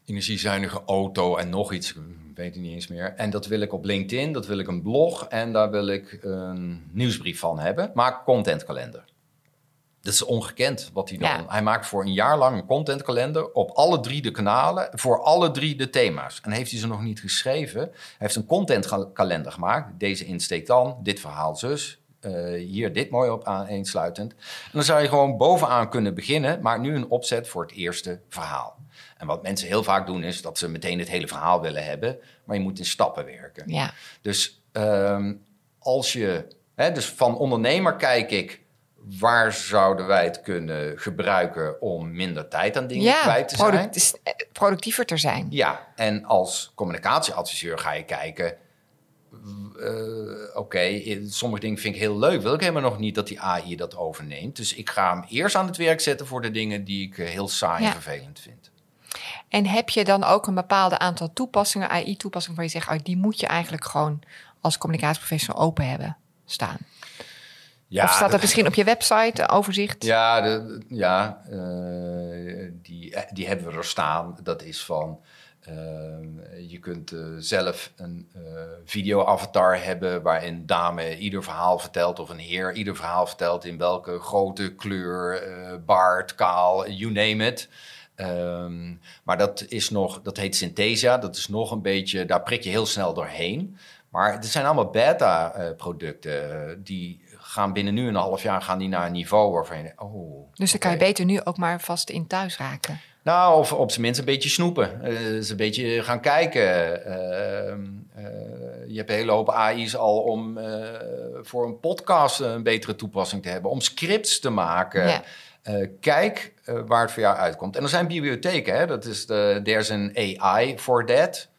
energiezuinige auto en nog iets weet ik niet eens meer. En dat wil ik op LinkedIn, dat wil ik een blog en daar wil ik een nieuwsbrief van hebben. Maak contentkalender. Dat is ongekend wat hij dan. Hij maakt voor een jaar lang een contentkalender op alle drie de kanalen, voor alle drie de thema's. En heeft hij ze nog niet geschreven. Hij heeft een contentkalender gemaakt. Deze insteek dan, dit verhaal zus. Uh, hier dit mooi op aaneensluitend. En dan zou je gewoon bovenaan kunnen beginnen, maar nu een opzet voor het eerste verhaal. En wat mensen heel vaak doen is dat ze meteen het hele verhaal willen hebben, maar je moet in stappen werken. Ja. Dus um, als je, hè, dus van ondernemer kijk ik, waar zouden wij het kunnen gebruiken om minder tijd aan dingen kwijt te zijn? Eh, productiever te zijn. Ja, en als communicatieadviseur ga je kijken. Uh, Oké, okay, sommige dingen vind ik heel leuk. Wil ik helemaal nog niet dat die AI dat overneemt. Dus ik ga hem eerst aan het werk zetten voor de dingen die ik heel saai en vervelend vind. En heb je dan ook een bepaald aantal toepassingen, AI-toepassingen, waar je zegt, oh, die moet je eigenlijk gewoon als communicatieprofessional open hebben staan? Ja, of staat dat misschien op je website, overzicht? Ja, de, ja uh, die, die hebben we er staan. Dat is van, uh, je kunt uh, zelf een video-avatar hebben waarin dame ieder verhaal vertelt of een heer ieder verhaal vertelt in welke grote kleur, baard, kaal, you name it. Um, maar dat is nog, dat heet Synthesia. Dat is nog een beetje, daar prik je heel snel doorheen. Maar het zijn allemaal beta-producten. Uh, die gaan binnen nu een half jaar gaan die naar een niveau waarvan je. Oh, dus dan kan je beter nu ook maar vast in thuis raken. Nou, of op zijn minst een beetje snoepen. Uh, een beetje gaan kijken. Uh, je hebt een hele hoop AI's al om voor een podcast een betere toepassing te hebben. Om scripts te maken. Ja. Uh, kijk uh, waar het voor jou uitkomt. En er zijn bibliotheken, hè? dat is de, there's an AI for that.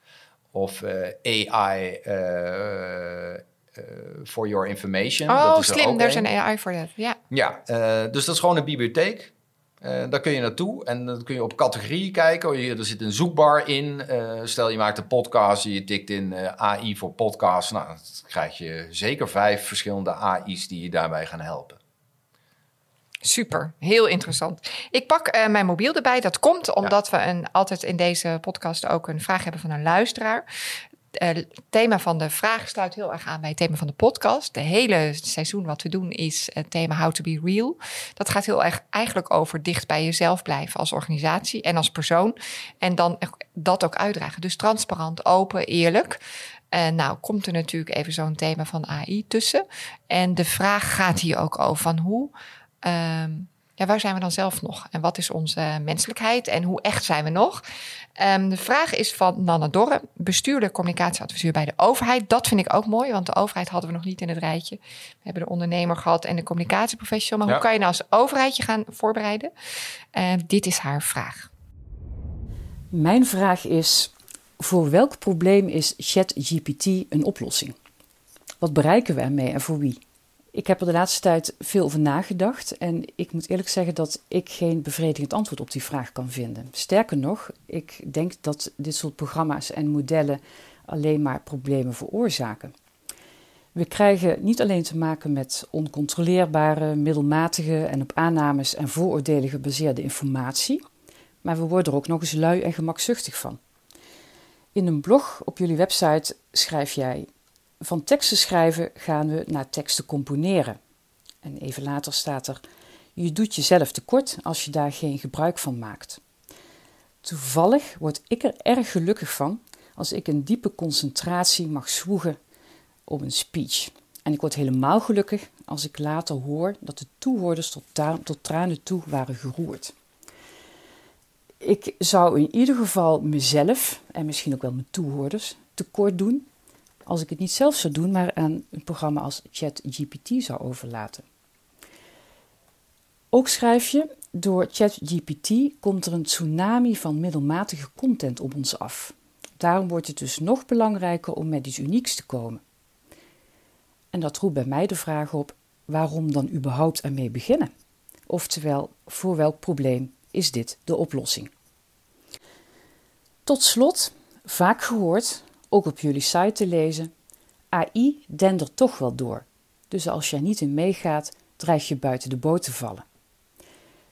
Of uh, AI for your information. Oh, dat is slim, er there's an AI for that. Ja, ja dus dat is gewoon een bibliotheek. daar kun je naartoe en dan kun je op categorieën kijken. Oh, er zit een zoekbar in. stel je maakt een podcast, je tikt in AI voor podcast. Nou, dan krijg je zeker vijf verschillende AI's die je daarbij gaan helpen. Super, heel interessant. Ik pak uh, mijn mobiel erbij. Dat komt omdat we een, altijd in deze podcast ook een vraag hebben van een luisteraar. Uh, het thema van de vraag sluit heel erg aan bij het thema van de podcast. De hele seizoen wat we doen is het thema How to be Real. Dat gaat heel erg eigenlijk over dicht bij jezelf blijven als organisatie en als persoon. En dan dat ook uitdragen. Dus transparant, open, eerlijk. En nou komt er natuurlijk even zo'n thema van AI tussen. En de vraag gaat hier ook over van hoe ehm, ja, waar zijn we dan zelf nog? En wat is onze menselijkheid en hoe echt zijn we nog? Ehm, de vraag is van Nanna Dorre, bestuurder communicatieadviseur bij de overheid. Dat vind ik ook mooi, want de overheid hadden we nog niet in het rijtje. We hebben de ondernemer gehad en de communicatieprofessional. Maar hoe kan je nou als overheid je gaan voorbereiden? Uh, dit is haar vraag. Mijn vraag is: voor welk probleem is ChatGPT een oplossing? Wat bereiken we ermee en voor wie? Ik heb er de laatste tijd veel over nagedacht en ik moet eerlijk zeggen dat ik geen bevredigend antwoord op die vraag kan vinden. Sterker nog, ik denk dat dit soort programma's en modellen alleen maar problemen veroorzaken. We krijgen niet alleen te maken met oncontroleerbare, middelmatige en op aannames en vooroordelen gebaseerde informatie, maar we worden er ook nog eens lui en gemakzuchtig van. In een blog op jullie website schrijf jij: Van teksten schrijven gaan we naar teksten componeren. En even later staat er: Je doet jezelf tekort als je daar geen gebruik van maakt. Toevallig word ik er erg gelukkig van als ik een diepe concentratie mag zwoegen op een speech. En ik word helemaal gelukkig als ik later hoor dat de toehoorders tot, tot tranen toe waren geroerd ik zou in ieder geval mezelf en misschien ook wel mijn toehoorders tekort doen als ik het niet zelf zou doen, maar aan een programma als ChatGPT zou overlaten. Ook schrijf je, door ChatGPT komt er een tsunami van middelmatige content op ons af. Daarom wordt het dus nog belangrijker om met iets unieks te komen. En dat roept bij mij de vraag op: waarom dan überhaupt ermee beginnen? Oftewel, voor welk probleem is dit de oplossing? Tot slot, vaak gehoord, ook op jullie site te lezen, AI dendert toch wel door. Dus als er niet in meegaat, dreig je buiten de boot te vallen.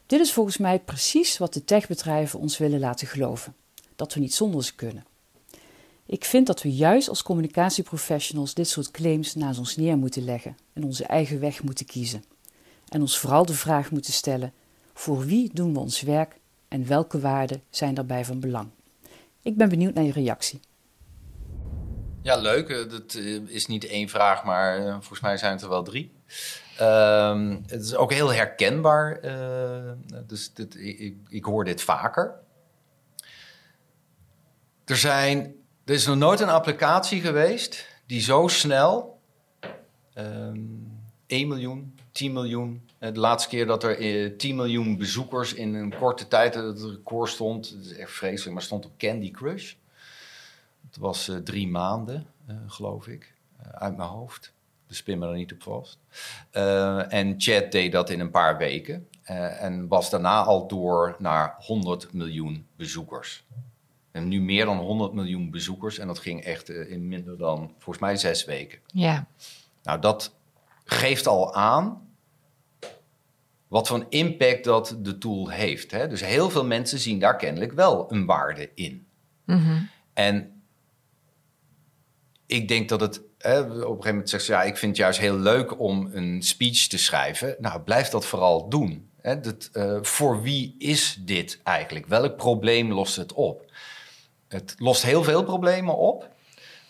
Dit is volgens mij precies wat de techbedrijven ons willen laten geloven: dat we niet zonder ze kunnen. Ik vind dat we juist als communicatieprofessionals dit soort claims naast ons neer moeten leggen en onze eigen weg moeten kiezen. En ons vooral de vraag moeten stellen: voor wie doen we ons werk en welke waarden zijn daarbij van belang? Ik ben benieuwd naar je reactie. Ja, leuk. Eh, dat eh, is niet één vraag, maar eh, volgens mij zijn het er wel drie. Ehm, het is ook heel herkenbaar. dus dit, ik, ik, hoor dit vaker. Er, zijn, er is nog nooit een applicatie geweest die zo snel um, ehm, 1 miljoen, 10 miljoen. De laatste keer dat er 10 miljoen bezoekers in een korte tijd het record stond, het is echt vreselijk, maar stond op Candy Crush. Het was uh, drie maanden, uh, geloof ik, uh, uit mijn hoofd. Dus spin me er niet op vast. en Chat deed dat in een paar weken. en was daarna al door naar 100 miljoen bezoekers. En nu meer dan 100 miljoen bezoekers. En dat ging echt in minder dan, volgens mij, zes weken. Ja. Nou, dat geeft al aan wat voor een impact dat de tool heeft. Hè? Dus heel veel mensen zien daar kennelijk wel een waarde in. Mm En ik denk dat het. Op een gegeven moment zegt ze ja, ik vind het juist heel leuk om een speech te schrijven. Nou, blijf dat vooral doen. Hè, dat, uh, voor wie is dit eigenlijk? Welk probleem lost het op? Het lost heel veel problemen op.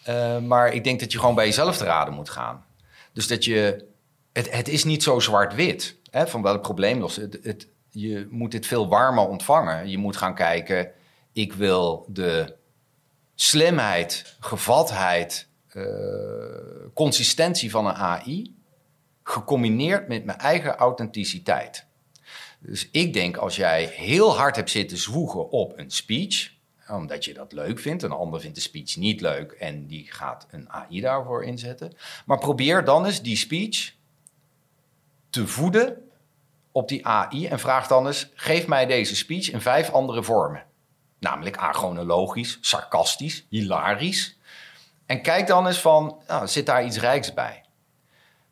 Uh, maar ik denk dat je gewoon bij jezelf te raden moet gaan. Dus dat je. Het, het is niet zo zwart-wit. Van welk probleem lost het, het? Je moet dit veel warmer ontvangen. Je moet gaan kijken. Ik wil de slimheid, gevatheid, uh, consistentie van een AI gecombineerd met mijn eigen authenticiteit. Dus ik denk als jij heel hard hebt zitten zwoegen op een speech, omdat je dat leuk vindt, een ander vindt de speech niet leuk en die gaat een AI daarvoor inzetten. Maar probeer dan eens die speech te voeden op die AI en vraag dan eens: geef mij deze speech in vijf andere vormen. Namelijk achronologisch, sarcastisch, hilarisch. En kijk dan eens van, nou, zit daar iets rijks bij?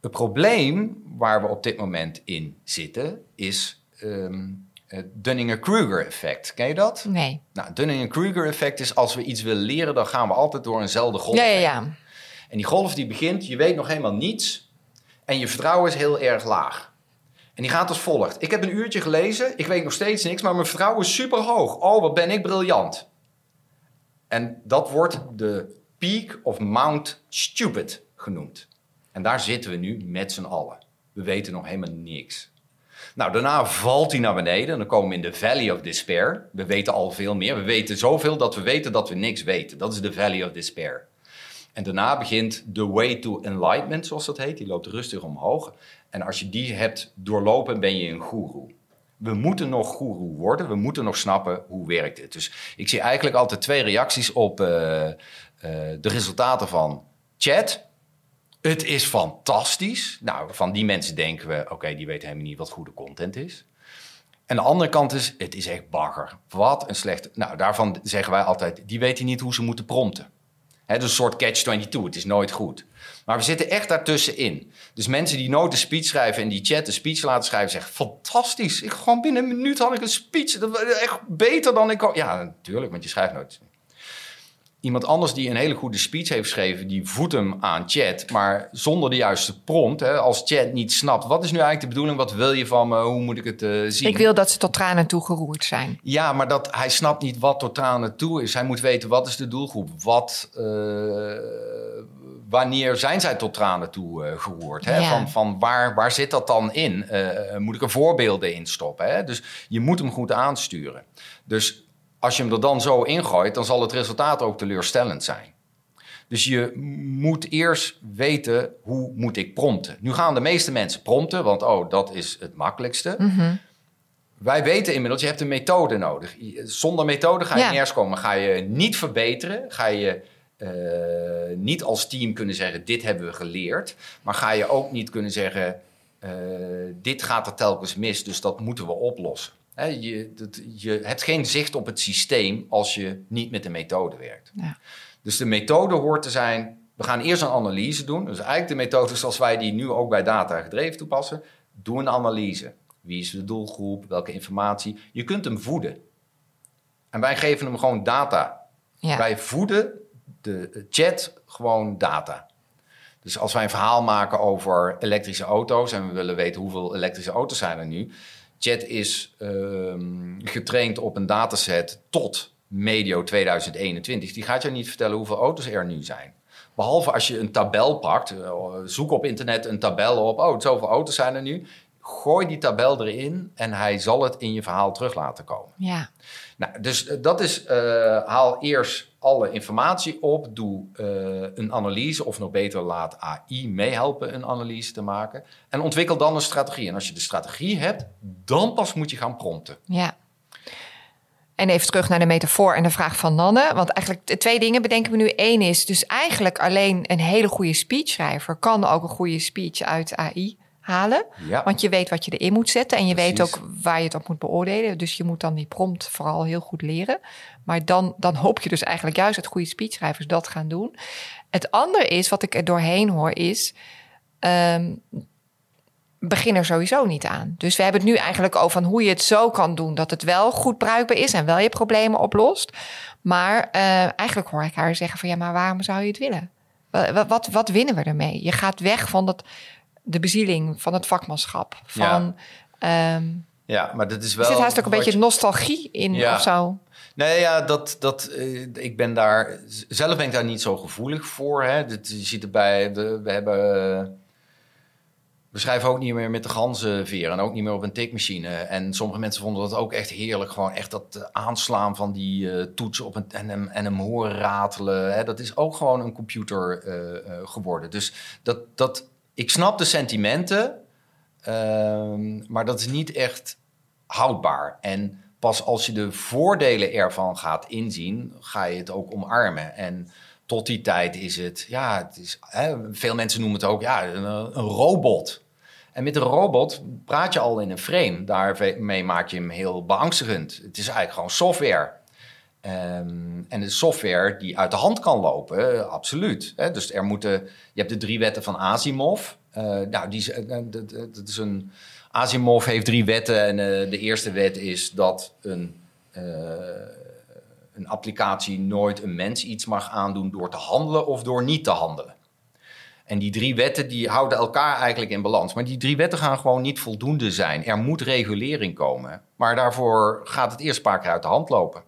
Het probleem waar we op dit moment in zitten is um, het Dunning-Kruger effect. Ken je dat? Nee. Nou, het Dunning-Kruger effect is als we iets willen leren, dan gaan we altijd door eenzelfde golf. Ja, ja, ja. En die golf die begint, je weet nog helemaal niets en je vertrouwen is heel erg laag. En die gaat als volgt. Ik heb een uurtje gelezen, ik weet nog steeds niks, maar mijn vertrouwen is super hoog. Oh, wat ben ik briljant. En dat wordt de peak of Mount Stupid genoemd. En daar zitten we nu met z'n allen. We weten nog helemaal niks. Nou, daarna valt hij naar beneden en dan komen we in de Valley of Despair. We weten al veel meer. We weten zoveel dat we weten dat we niks weten. Dat is de Valley of Despair. En daarna begint The Way to Enlightenment, zoals dat heet. Die loopt rustig omhoog. En als je die hebt doorlopen, ben je een goeroe. We moeten nog goeroe worden. We moeten nog snappen hoe werkt dit. Dus ik zie eigenlijk altijd twee reacties op uh, uh, de resultaten van chat. Het is fantastisch. Nou, van die mensen denken we, oké, die weten helemaal niet wat goede content is. En de andere kant is, het is echt bagger. Wat een slechte... Nou, daarvan zeggen wij altijd, die weten niet hoe ze moeten prompten. He, dus een soort catch-22, het is nooit goed. Maar we zitten echt daartussenin. Dus mensen die nooit een speech schrijven en die chat een speech laten schrijven, zeggen: Fantastisch, ik, gewoon binnen een minuut had ik een speech. Dat was echt beter dan ik. Ja, natuurlijk, want je schrijft nooit. Iemand anders die een hele goede speech heeft geschreven, die voedt hem aan chat, maar zonder de juiste prompt. Hè, als chat niet snapt, wat is nu eigenlijk de bedoeling? Wat wil je van me? Hoe moet ik het uh, zien? Ik wil dat ze tot tranen toe geroerd zijn. Ja, maar dat, hij snapt niet wat tot tranen toe is. Hij moet weten, wat is de doelgroep? Wat, uh, wanneer zijn zij tot tranen toe uh, geroerd? Hè? Ja. Van, van waar, waar zit dat dan in? moet ik er voorbeelden in stoppen? Hè? Dus je moet hem goed aansturen. Dus als je hem er dan zo ingooit, dan zal het resultaat ook teleurstellend zijn. Dus je moet eerst weten hoe moet ik prompten. Nu gaan de meeste mensen prompten, want oh, dat is het makkelijkste. Mm -hmm. Wij weten inmiddels, je hebt een methode nodig. Zonder methode ga je ja. nergens komen. Ga je niet verbeteren, ga je niet als team kunnen zeggen, dit hebben we geleerd. Maar ga je ook niet kunnen zeggen, uh, dit gaat er telkens mis, dus dat moeten we oplossen. He, je, dat, je, hebt geen zicht op het systeem als je niet met de methode werkt. Ja. Dus de methode hoort te zijn, we gaan eerst een analyse doen. Dus eigenlijk de methode zoals wij die nu ook bij data gedreven toepassen. Doe een analyse. Wie is de doelgroep? Welke informatie? Je kunt hem voeden. En wij geven hem gewoon data. Ja. Wij voeden de chat gewoon data. Dus als wij een verhaal maken over elektrische auto's en we willen weten hoeveel elektrische auto's zijn er nu. Chat is um, getraind op een dataset tot medio 2021. Die gaat je niet vertellen hoeveel auto's er nu zijn. Behalve als je een tabel pakt, zoek op internet een tabel op. Oh, zoveel auto's zijn er nu. Gooi die tabel erin en hij zal het in je verhaal terug laten komen. Ja. Nou, dus dat is, uh, haal eerst alle informatie op, doe uh, een analyse, of nog beter laat AI meehelpen een analyse te maken. En ontwikkel dan een strategie. En als je de strategie hebt, dan pas moet je gaan prompten. Ja. En even terug naar de metafoor en de vraag van Nanne. Want eigenlijk de twee dingen bedenken we nu. Eén is dus eigenlijk alleen een hele goede speechschrijver kan ook een goede speech uit AI halen. Ja. Want je weet wat je erin moet zetten en je Precies. weet ook waar je het op moet beoordelen. Dus je moet dan die prompt vooral heel goed leren. Maar dan, dan hoop je dus eigenlijk juist dat goede speechschrijvers dat gaan doen. Het andere is, wat ik er doorheen hoor, is... Um, begin er sowieso niet aan. Dus we hebben het nu eigenlijk over van hoe je het zo kan doen... dat het wel goed bruikbaar is en wel je problemen oplost. Maar uh, eigenlijk hoor ik haar zeggen van... ja, maar waarom zou je het willen? Wat, wat, wat winnen we ermee? Je gaat weg van dat de bezieling van het vakmanschap. Van, ja. Um, ja, maar dat is wel. Er zit haast ook een beetje je... nostalgie in ja. of zo. Nee, ja, dat, dat, uh, ik ben daar. Zelf ben ik daar niet zo gevoelig voor. Hè. Je ziet erbij. De, we hebben. We schrijven ook niet meer met de ganzenveer en ook niet meer op een tikmachine. En sommige mensen vonden dat ook echt heerlijk. Gewoon echt dat aanslaan van die uh, toets op een, en, hem, en hem horen ratelen. Hè. Dat is ook gewoon een computer geworden. Dus dat, dat, ik snap de sentimenten, uh, maar dat is niet echt houdbaar. En pas als je de voordelen ervan gaat inzien, ga je het ook omarmen. En tot die tijd is het, ja, het is, hè, veel mensen noemen het ook ja, een, een, robot. En met een robot praat je al in een frame. Daarmee maak je hem heel beangstigend. Het is eigenlijk gewoon software. Um, en de software die uit de hand kan lopen, absoluut. Hè? Dus er moeten, je hebt de drie wetten van Asimov. Uh, nou, die, uh, dat, dat is een, Asimov heeft drie wetten en de eerste wet is dat een, een applicatie nooit een mens iets mag aandoen door te handelen of door niet te handelen. En die drie wetten die houden elkaar eigenlijk in balans. Maar die drie wetten gaan gewoon niet voldoende zijn. Er moet regulering komen. Maar daarvoor gaat het eerst een paar keer uit de hand lopen.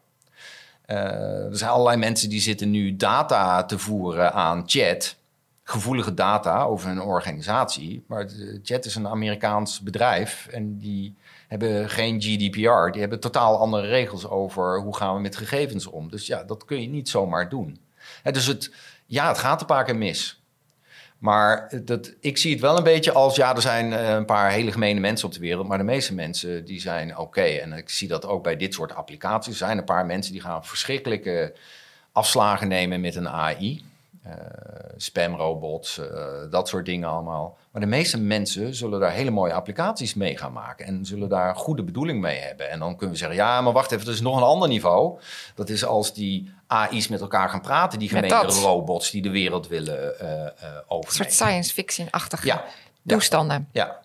Uh, er zijn allerlei mensen die zitten nu data te voeren aan chat. gevoelige data over een organisatie. Maar Jet is een Amerikaans bedrijf en die hebben geen GDPR. Die hebben totaal andere regels over hoe gaan we met gegevens om. Dus ja, dat kun je niet zomaar doen. dus het, ja, het gaat een paar keer mis. Maar dat, ik zie het wel een beetje als, ja, er zijn eh, een paar hele gemene mensen op de wereld, maar de meeste mensen die zijn oké. En ik zie dat ook bij dit soort applicaties. Er zijn een paar mensen die gaan verschrikkelijke afslagen nemen met een AI. Uh, spamrobots, uh, dat soort dingen allemaal. Maar de meeste mensen zullen daar hele mooie applicaties mee gaan maken en zullen daar goede bedoeling mee hebben. En dan kunnen we zeggen, ja, maar wacht even, er is nog een ander niveau. Dat is als die AI's met elkaar gaan praten, die gemene robots die de wereld willen uh, uh, overnemen. Een soort science fiction-achtige ja, toestanden. Ja,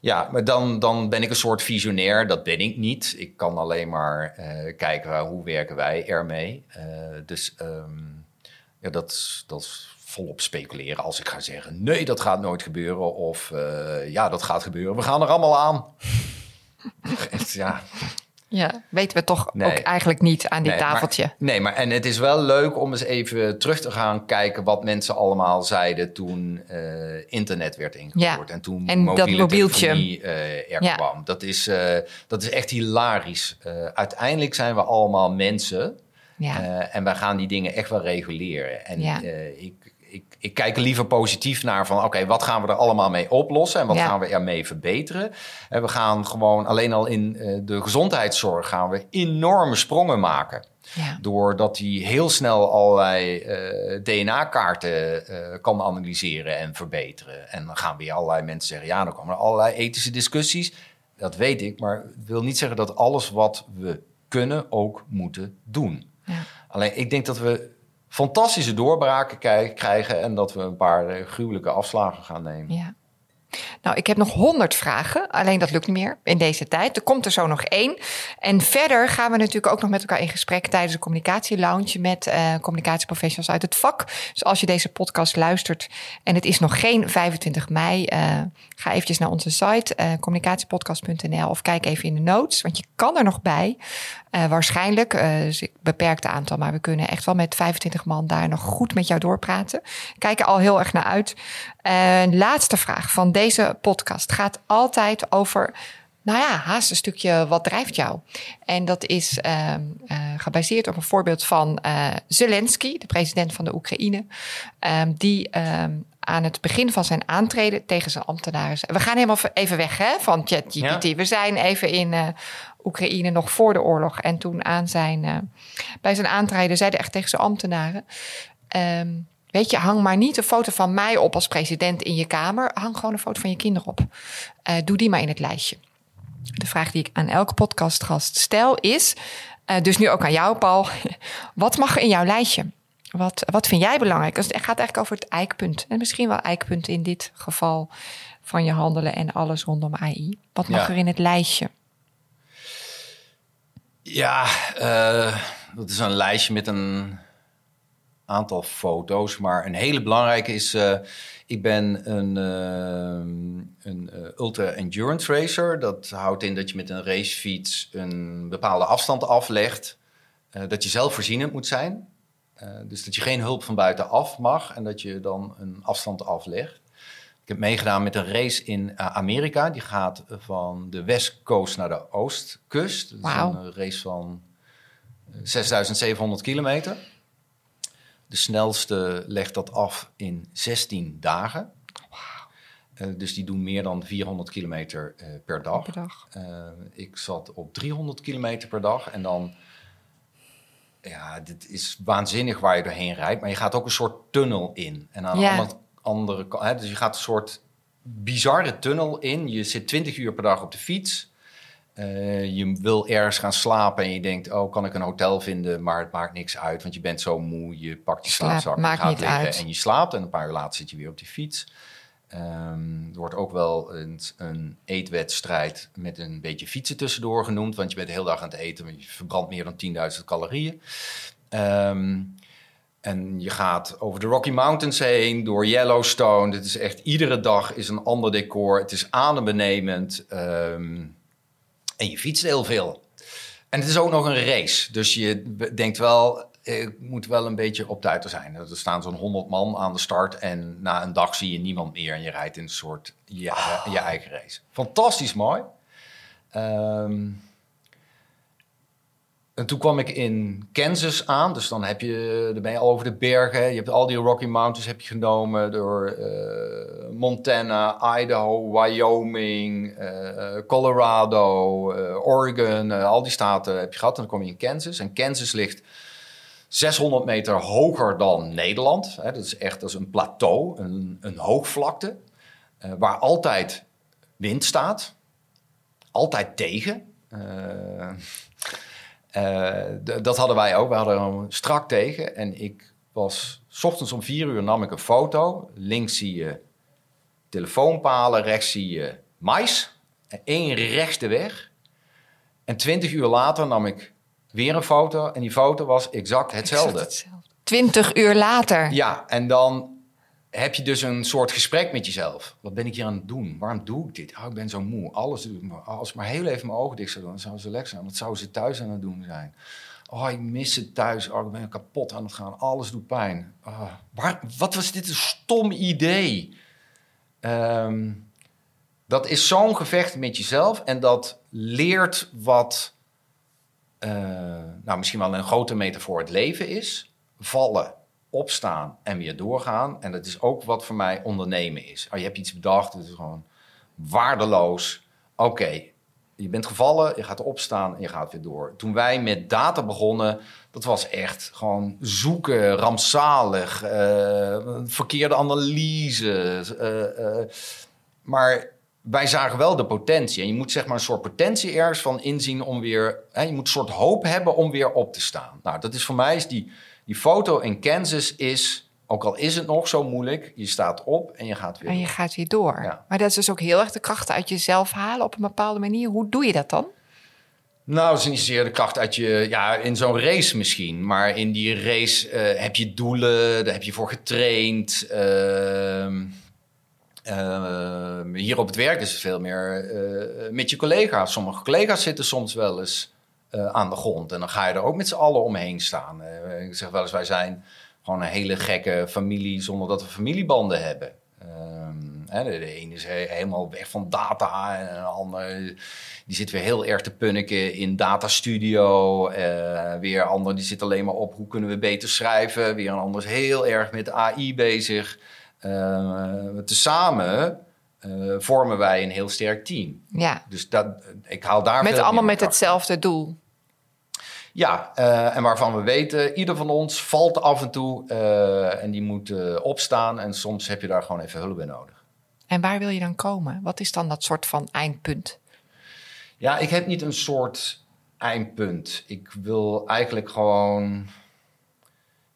ja. maar dan, dan ben ik een soort visionair. Dat ben ik niet. Ik kan alleen maar uh, kijken hoe werken wij ermee. Uh, dus um, ja, dat, dat is volop speculeren als ik ga zeggen: nee, dat gaat nooit gebeuren. Of ja, dat gaat gebeuren. We gaan er allemaal aan. ja. Ja, weten we toch ook eigenlijk niet aan dit tafeltje. nee, maar en het is wel leuk om eens even terug te gaan kijken wat mensen allemaal zeiden toen uh, internet werd ingevoerd. Ja. En toen en mobiele dat mobieltje uh, er ja. kwam. Dat is, uh, dat is echt hilarisch. uiteindelijk zijn we allemaal mensen. Ja. en wij gaan die dingen echt wel reguleren. En ik, ik, ik kijk er liever positief naar van oké, wat gaan we er allemaal mee oplossen en wat gaan we ermee verbeteren. En we gaan gewoon alleen al in uh, de gezondheidszorg gaan we enorme sprongen maken. Ja. Doordat hij heel snel allerlei uh, DNA-kaarten uh, kan analyseren en verbeteren. En dan gaan weer allerlei mensen zeggen: ja, dan komen er allerlei ethische discussies. Dat weet ik, maar het wil niet zeggen dat alles wat we kunnen ook moeten doen. Ja. Alleen ik denk dat we fantastische doorbraken krijgen en dat we een paar eh, gruwelijke afslagen gaan nemen. Ja. Nou, ik heb nog honderd vragen. Alleen dat lukt niet meer in deze tijd. Er komt er zo nog één. En verder gaan we natuurlijk ook nog met elkaar in gesprek tijdens de communicatielounge met uh, communicatieprofessionals uit het vak. Dus als je deze podcast luistert en het is nog geen 25 mei, uh, ga eventjes naar onze site communicatiepodcast.nl of kijk even in de notes, want je kan er nog bij. Waarschijnlijk, dus ik beperk het aantal, maar we kunnen echt wel met 25 man daar nog goed met jou doorpraten. Kijk er al heel erg naar uit. laatste vraag van deze podcast gaat altijd over nou ja, haast een stukje wat drijft jou. En dat is uh, uh, gebaseerd op een voorbeeld van uh, Zelensky, de president van de Oekraïne, um, die um, aan het begin van zijn aantreden tegen zijn ambtenaren. We gaan helemaal even weg hè, van ChatGPT. Ja. We zijn even in uh, Oekraïne nog voor de oorlog. En toen aan zijn, bij zijn aantreden zei hij echt tegen zijn ambtenaren. Um, Weet je, hang maar niet een foto van mij op als president in je kamer. Hang gewoon een foto van je kinderen op. Uh, doe die maar in het lijstje. De vraag die ik aan elke podcastgast stel is, uh, dus nu ook aan jou, Paul. Wat mag er in jouw lijstje? Wat, wat vind jij belangrijk? het gaat eigenlijk over het eikpunt. En misschien wel eikpunt in dit geval van je handelen en alles rondom AI. Wat mag er in het lijstje? Ja, uh, dat is een lijstje met een aantal foto's. Maar een hele belangrijke is, uh, ik ben een, uh, een ultra-endurance racer. Dat houdt in dat je met een racefiets een bepaalde afstand aflegt. dat je zelfvoorzienend moet zijn. Dus dat je geen hulp van buitenaf mag en dat je dan een afstand aflegt. Ik heb meegedaan met een race in Amerika. Die gaat van de West Coast naar de Oostkust. Dat is een race van 6700 kilometer. De snelste legt dat af in 16 dagen. Uh, dus die doen meer dan 400 kilometer uh, per dag. Per dag. Uh, ik zat op 300 kilometer per dag. En dan, ja, dit is waanzinnig waar je doorheen rijdt. Maar je gaat ook een soort tunnel in. En aan ja. de andere kant, dus je gaat een soort bizarre tunnel in. Je zit 20 uur per dag op de fiets. Uh, je wil ergens gaan slapen en je denkt, oh, kan ik een hotel vinden? Maar het maakt niks uit, want je bent zo moe. Je pakt je slaapzak, je gaat liggen uit. en je slaapt. En een paar uur later zit je weer op die fiets. Um, er wordt ook wel een, een, eetwedstrijd met een beetje fietsen tussendoor genoemd. Want je bent de hele dag aan het eten, want je verbrandt meer dan 10.000 calorieën. Um, en je gaat over de Rocky Mountains heen, door Yellowstone. Het is echt, iedere dag is een ander decor. Het is adembenemend. Um, en je fietst heel veel. En het is ook nog een race. Dus je denkt wel, ik moet wel een beetje op tijd er zijn. Er staan zo'n 100 man aan de start en na een dag zie je niemand meer en je rijdt in een soort je, je eigen race. Fantastisch mooi. Ehm, en toen kwam ik in Kansas aan. Dus dan, heb je, dan ben je al over de bergen. Je hebt al die Rocky Mountains heb je genomen door eh, Montana, Idaho, Wyoming, eh, Colorado, uh, Oregon. al die staten heb je gehad. En dan kom je in Kansas. En Kansas ligt 600 meter hoger dan Nederland. Hè, dat is echt dat een plateau, een, een hoogvlakte. waar altijd wind staat. Altijd tegen. Uh, dat hadden wij ook. We hadden hem strak tegen. En ik was... S ochtends om vier uur nam ik een foto. Links zie je telefoonpalen. Rechts zie je mais. En één weg. En twintig uur later nam ik weer een foto. En die foto was exact hetzelfde. Twintig uur later? Ja, en dan heb je dus een soort gesprek met jezelf. Wat ben ik hier aan het doen? Waarom doe ik dit? Oh, ik ben zo moe. Alles. Als ik maar heel even mijn ogen dicht zou doen, dan zou ze lekker zijn. Wat zou ze thuis aan het doen zijn? Oh, ik mis ze thuis. Oh, ik ben kapot aan het gaan. Alles doet pijn. Oh, waar, wat was dit een stom idee? Ehm, dat is zo'n gevecht met jezelf. En dat leert wat... Uh, nou, misschien wel een grote metafoor het leven is. Vallen opstaan en weer doorgaan. En dat is ook wat voor mij ondernemen is. Oh, je hebt iets bedacht, het is gewoon waardeloos. Oké, je bent gevallen, je gaat opstaan en je gaat weer door. Toen wij met data begonnen, dat was echt gewoon zoeken, rampzalig, uh, verkeerde analyse. Uh, uh, maar wij zagen wel de potentie. En je moet zeg maar een soort potentie ergens van inzien om weer... Hè, je moet een soort hoop hebben om weer op te staan. Nou, dat is voor mij is die die foto in Kansas is, ook al is het nog zo moeilijk, je staat op en je gaat weer En je gaat weer door. Maar dat is dus ook heel erg de krachten uit jezelf halen op een bepaalde manier. Hoe doe je dat dan? Nou, dat is niet zozeer de kracht uit je, ja, in zo'n race misschien. Maar in die race uh, heb je doelen, daar heb je voor getraind. Uh, uh, hier op het werk is het veel meer uh, met je collega's. Sommige collega's zitten soms wel eens uh, aan de grond. En dan ga je er ook met z'n allen omheen staan. Uh, ik zeg wel eens, wij zijn gewoon een hele gekke familie zonder dat we familiebanden hebben. Hè, de, de ene is helemaal weg van data en een ander die zit weer heel erg te punniken in data studio. Uh, weer een ander die zit alleen maar op hoe kunnen we beter schrijven. Weer een ander is heel erg met AI bezig. Tezamen uh, vormen wij een heel sterk team. Ja. Dus dat, ik haal daar. Met allemaal met hetzelfde doel. Ja, uh, en waarvan we weten, ieder van ons valt af en toe uh, en die moet opstaan. En soms heb je daar gewoon even hulp bij nodig. En waar wil je dan komen? Wat is dan dat soort van eindpunt? Ja, ik heb niet een soort eindpunt. Ik wil eigenlijk gewoon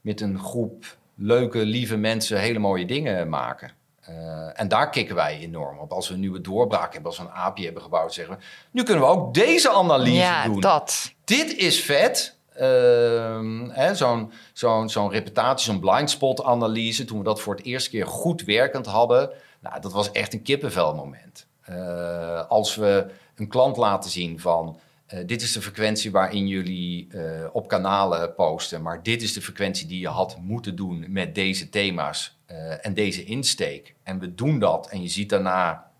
met een groep leuke, lieve mensen hele mooie dingen maken. Uh, en daar kicken wij enorm op. Als we een nieuwe doorbraak hebben, als we een API hebben gebouwd, zeggen we... nu kunnen we ook deze analyse ja, doen. dat. Dit is vet. Uh, zo'n zo'n zo'n reputatie, zo'n blindspot analyse... toen we dat voor het eerste keer goed werkend hadden... Nou, dat was echt een kippenvelmoment. Uh, als we een klant laten zien van... Uh, dit is de frequentie waarin jullie uh, op kanalen posten, maar dit is de frequentie die je had moeten doen met deze thema's uh, en deze insteek. En we doen dat en je ziet daarna,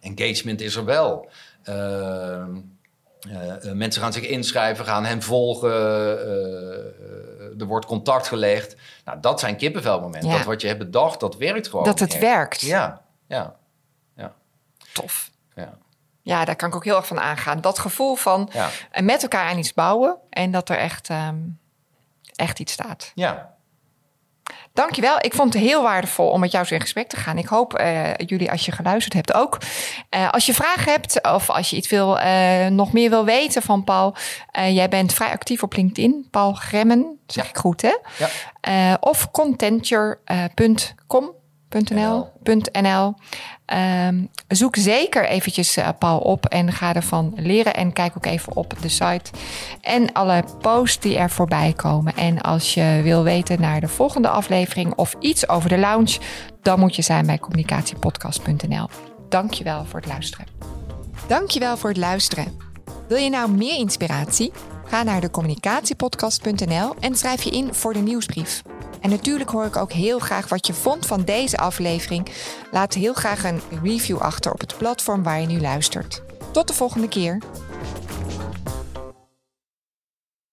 engagement is er wel. Ehm, mensen gaan zich inschrijven, gaan hem volgen, er wordt contact gelegd. Nou, dat zijn kippenvelmomenten. Ja. Dat wat je hebt bedacht, dat werkt gewoon. Dat het echt. werkt. Ja, ja, ja. Tof. Ja. Ja, daar kan ik ook heel erg van aangaan. Dat gevoel van Ja. met elkaar aan iets bouwen en dat er echt, ehm, echt iets staat. ja. Dankjewel. Ik vond het heel waardevol om met jou zo in gesprek te gaan. Ik hoop eh, jullie, als je geluisterd hebt, ook. Eh, als je vragen hebt of als je iets wil, eh, nog meer wil weten van Paul. eh, jij bent vrij actief op LinkedIn. Paul Gremmen, zeg Ja. ik goed hè? Ja. Eh, of contenture.com.nl. .nl. Ehm, zoek zeker eventjes eh, Paul op en ga ervan leren. En kijk ook even op de site en alle posts die er voorbij komen. En als je wil weten naar de volgende aflevering of iets over de lounge, dan moet je zijn bij communicatiepodcast.nl. Dankjewel voor het luisteren. Dankjewel voor het luisteren. Wil je nou meer inspiratie? Ga naar communicatiepodcast.nl en schrijf je in voor de nieuwsbrief. En natuurlijk hoor ik ook heel graag wat je vond van deze aflevering. Laat heel graag een review achter op het platform waar je nu luistert. Tot de volgende keer.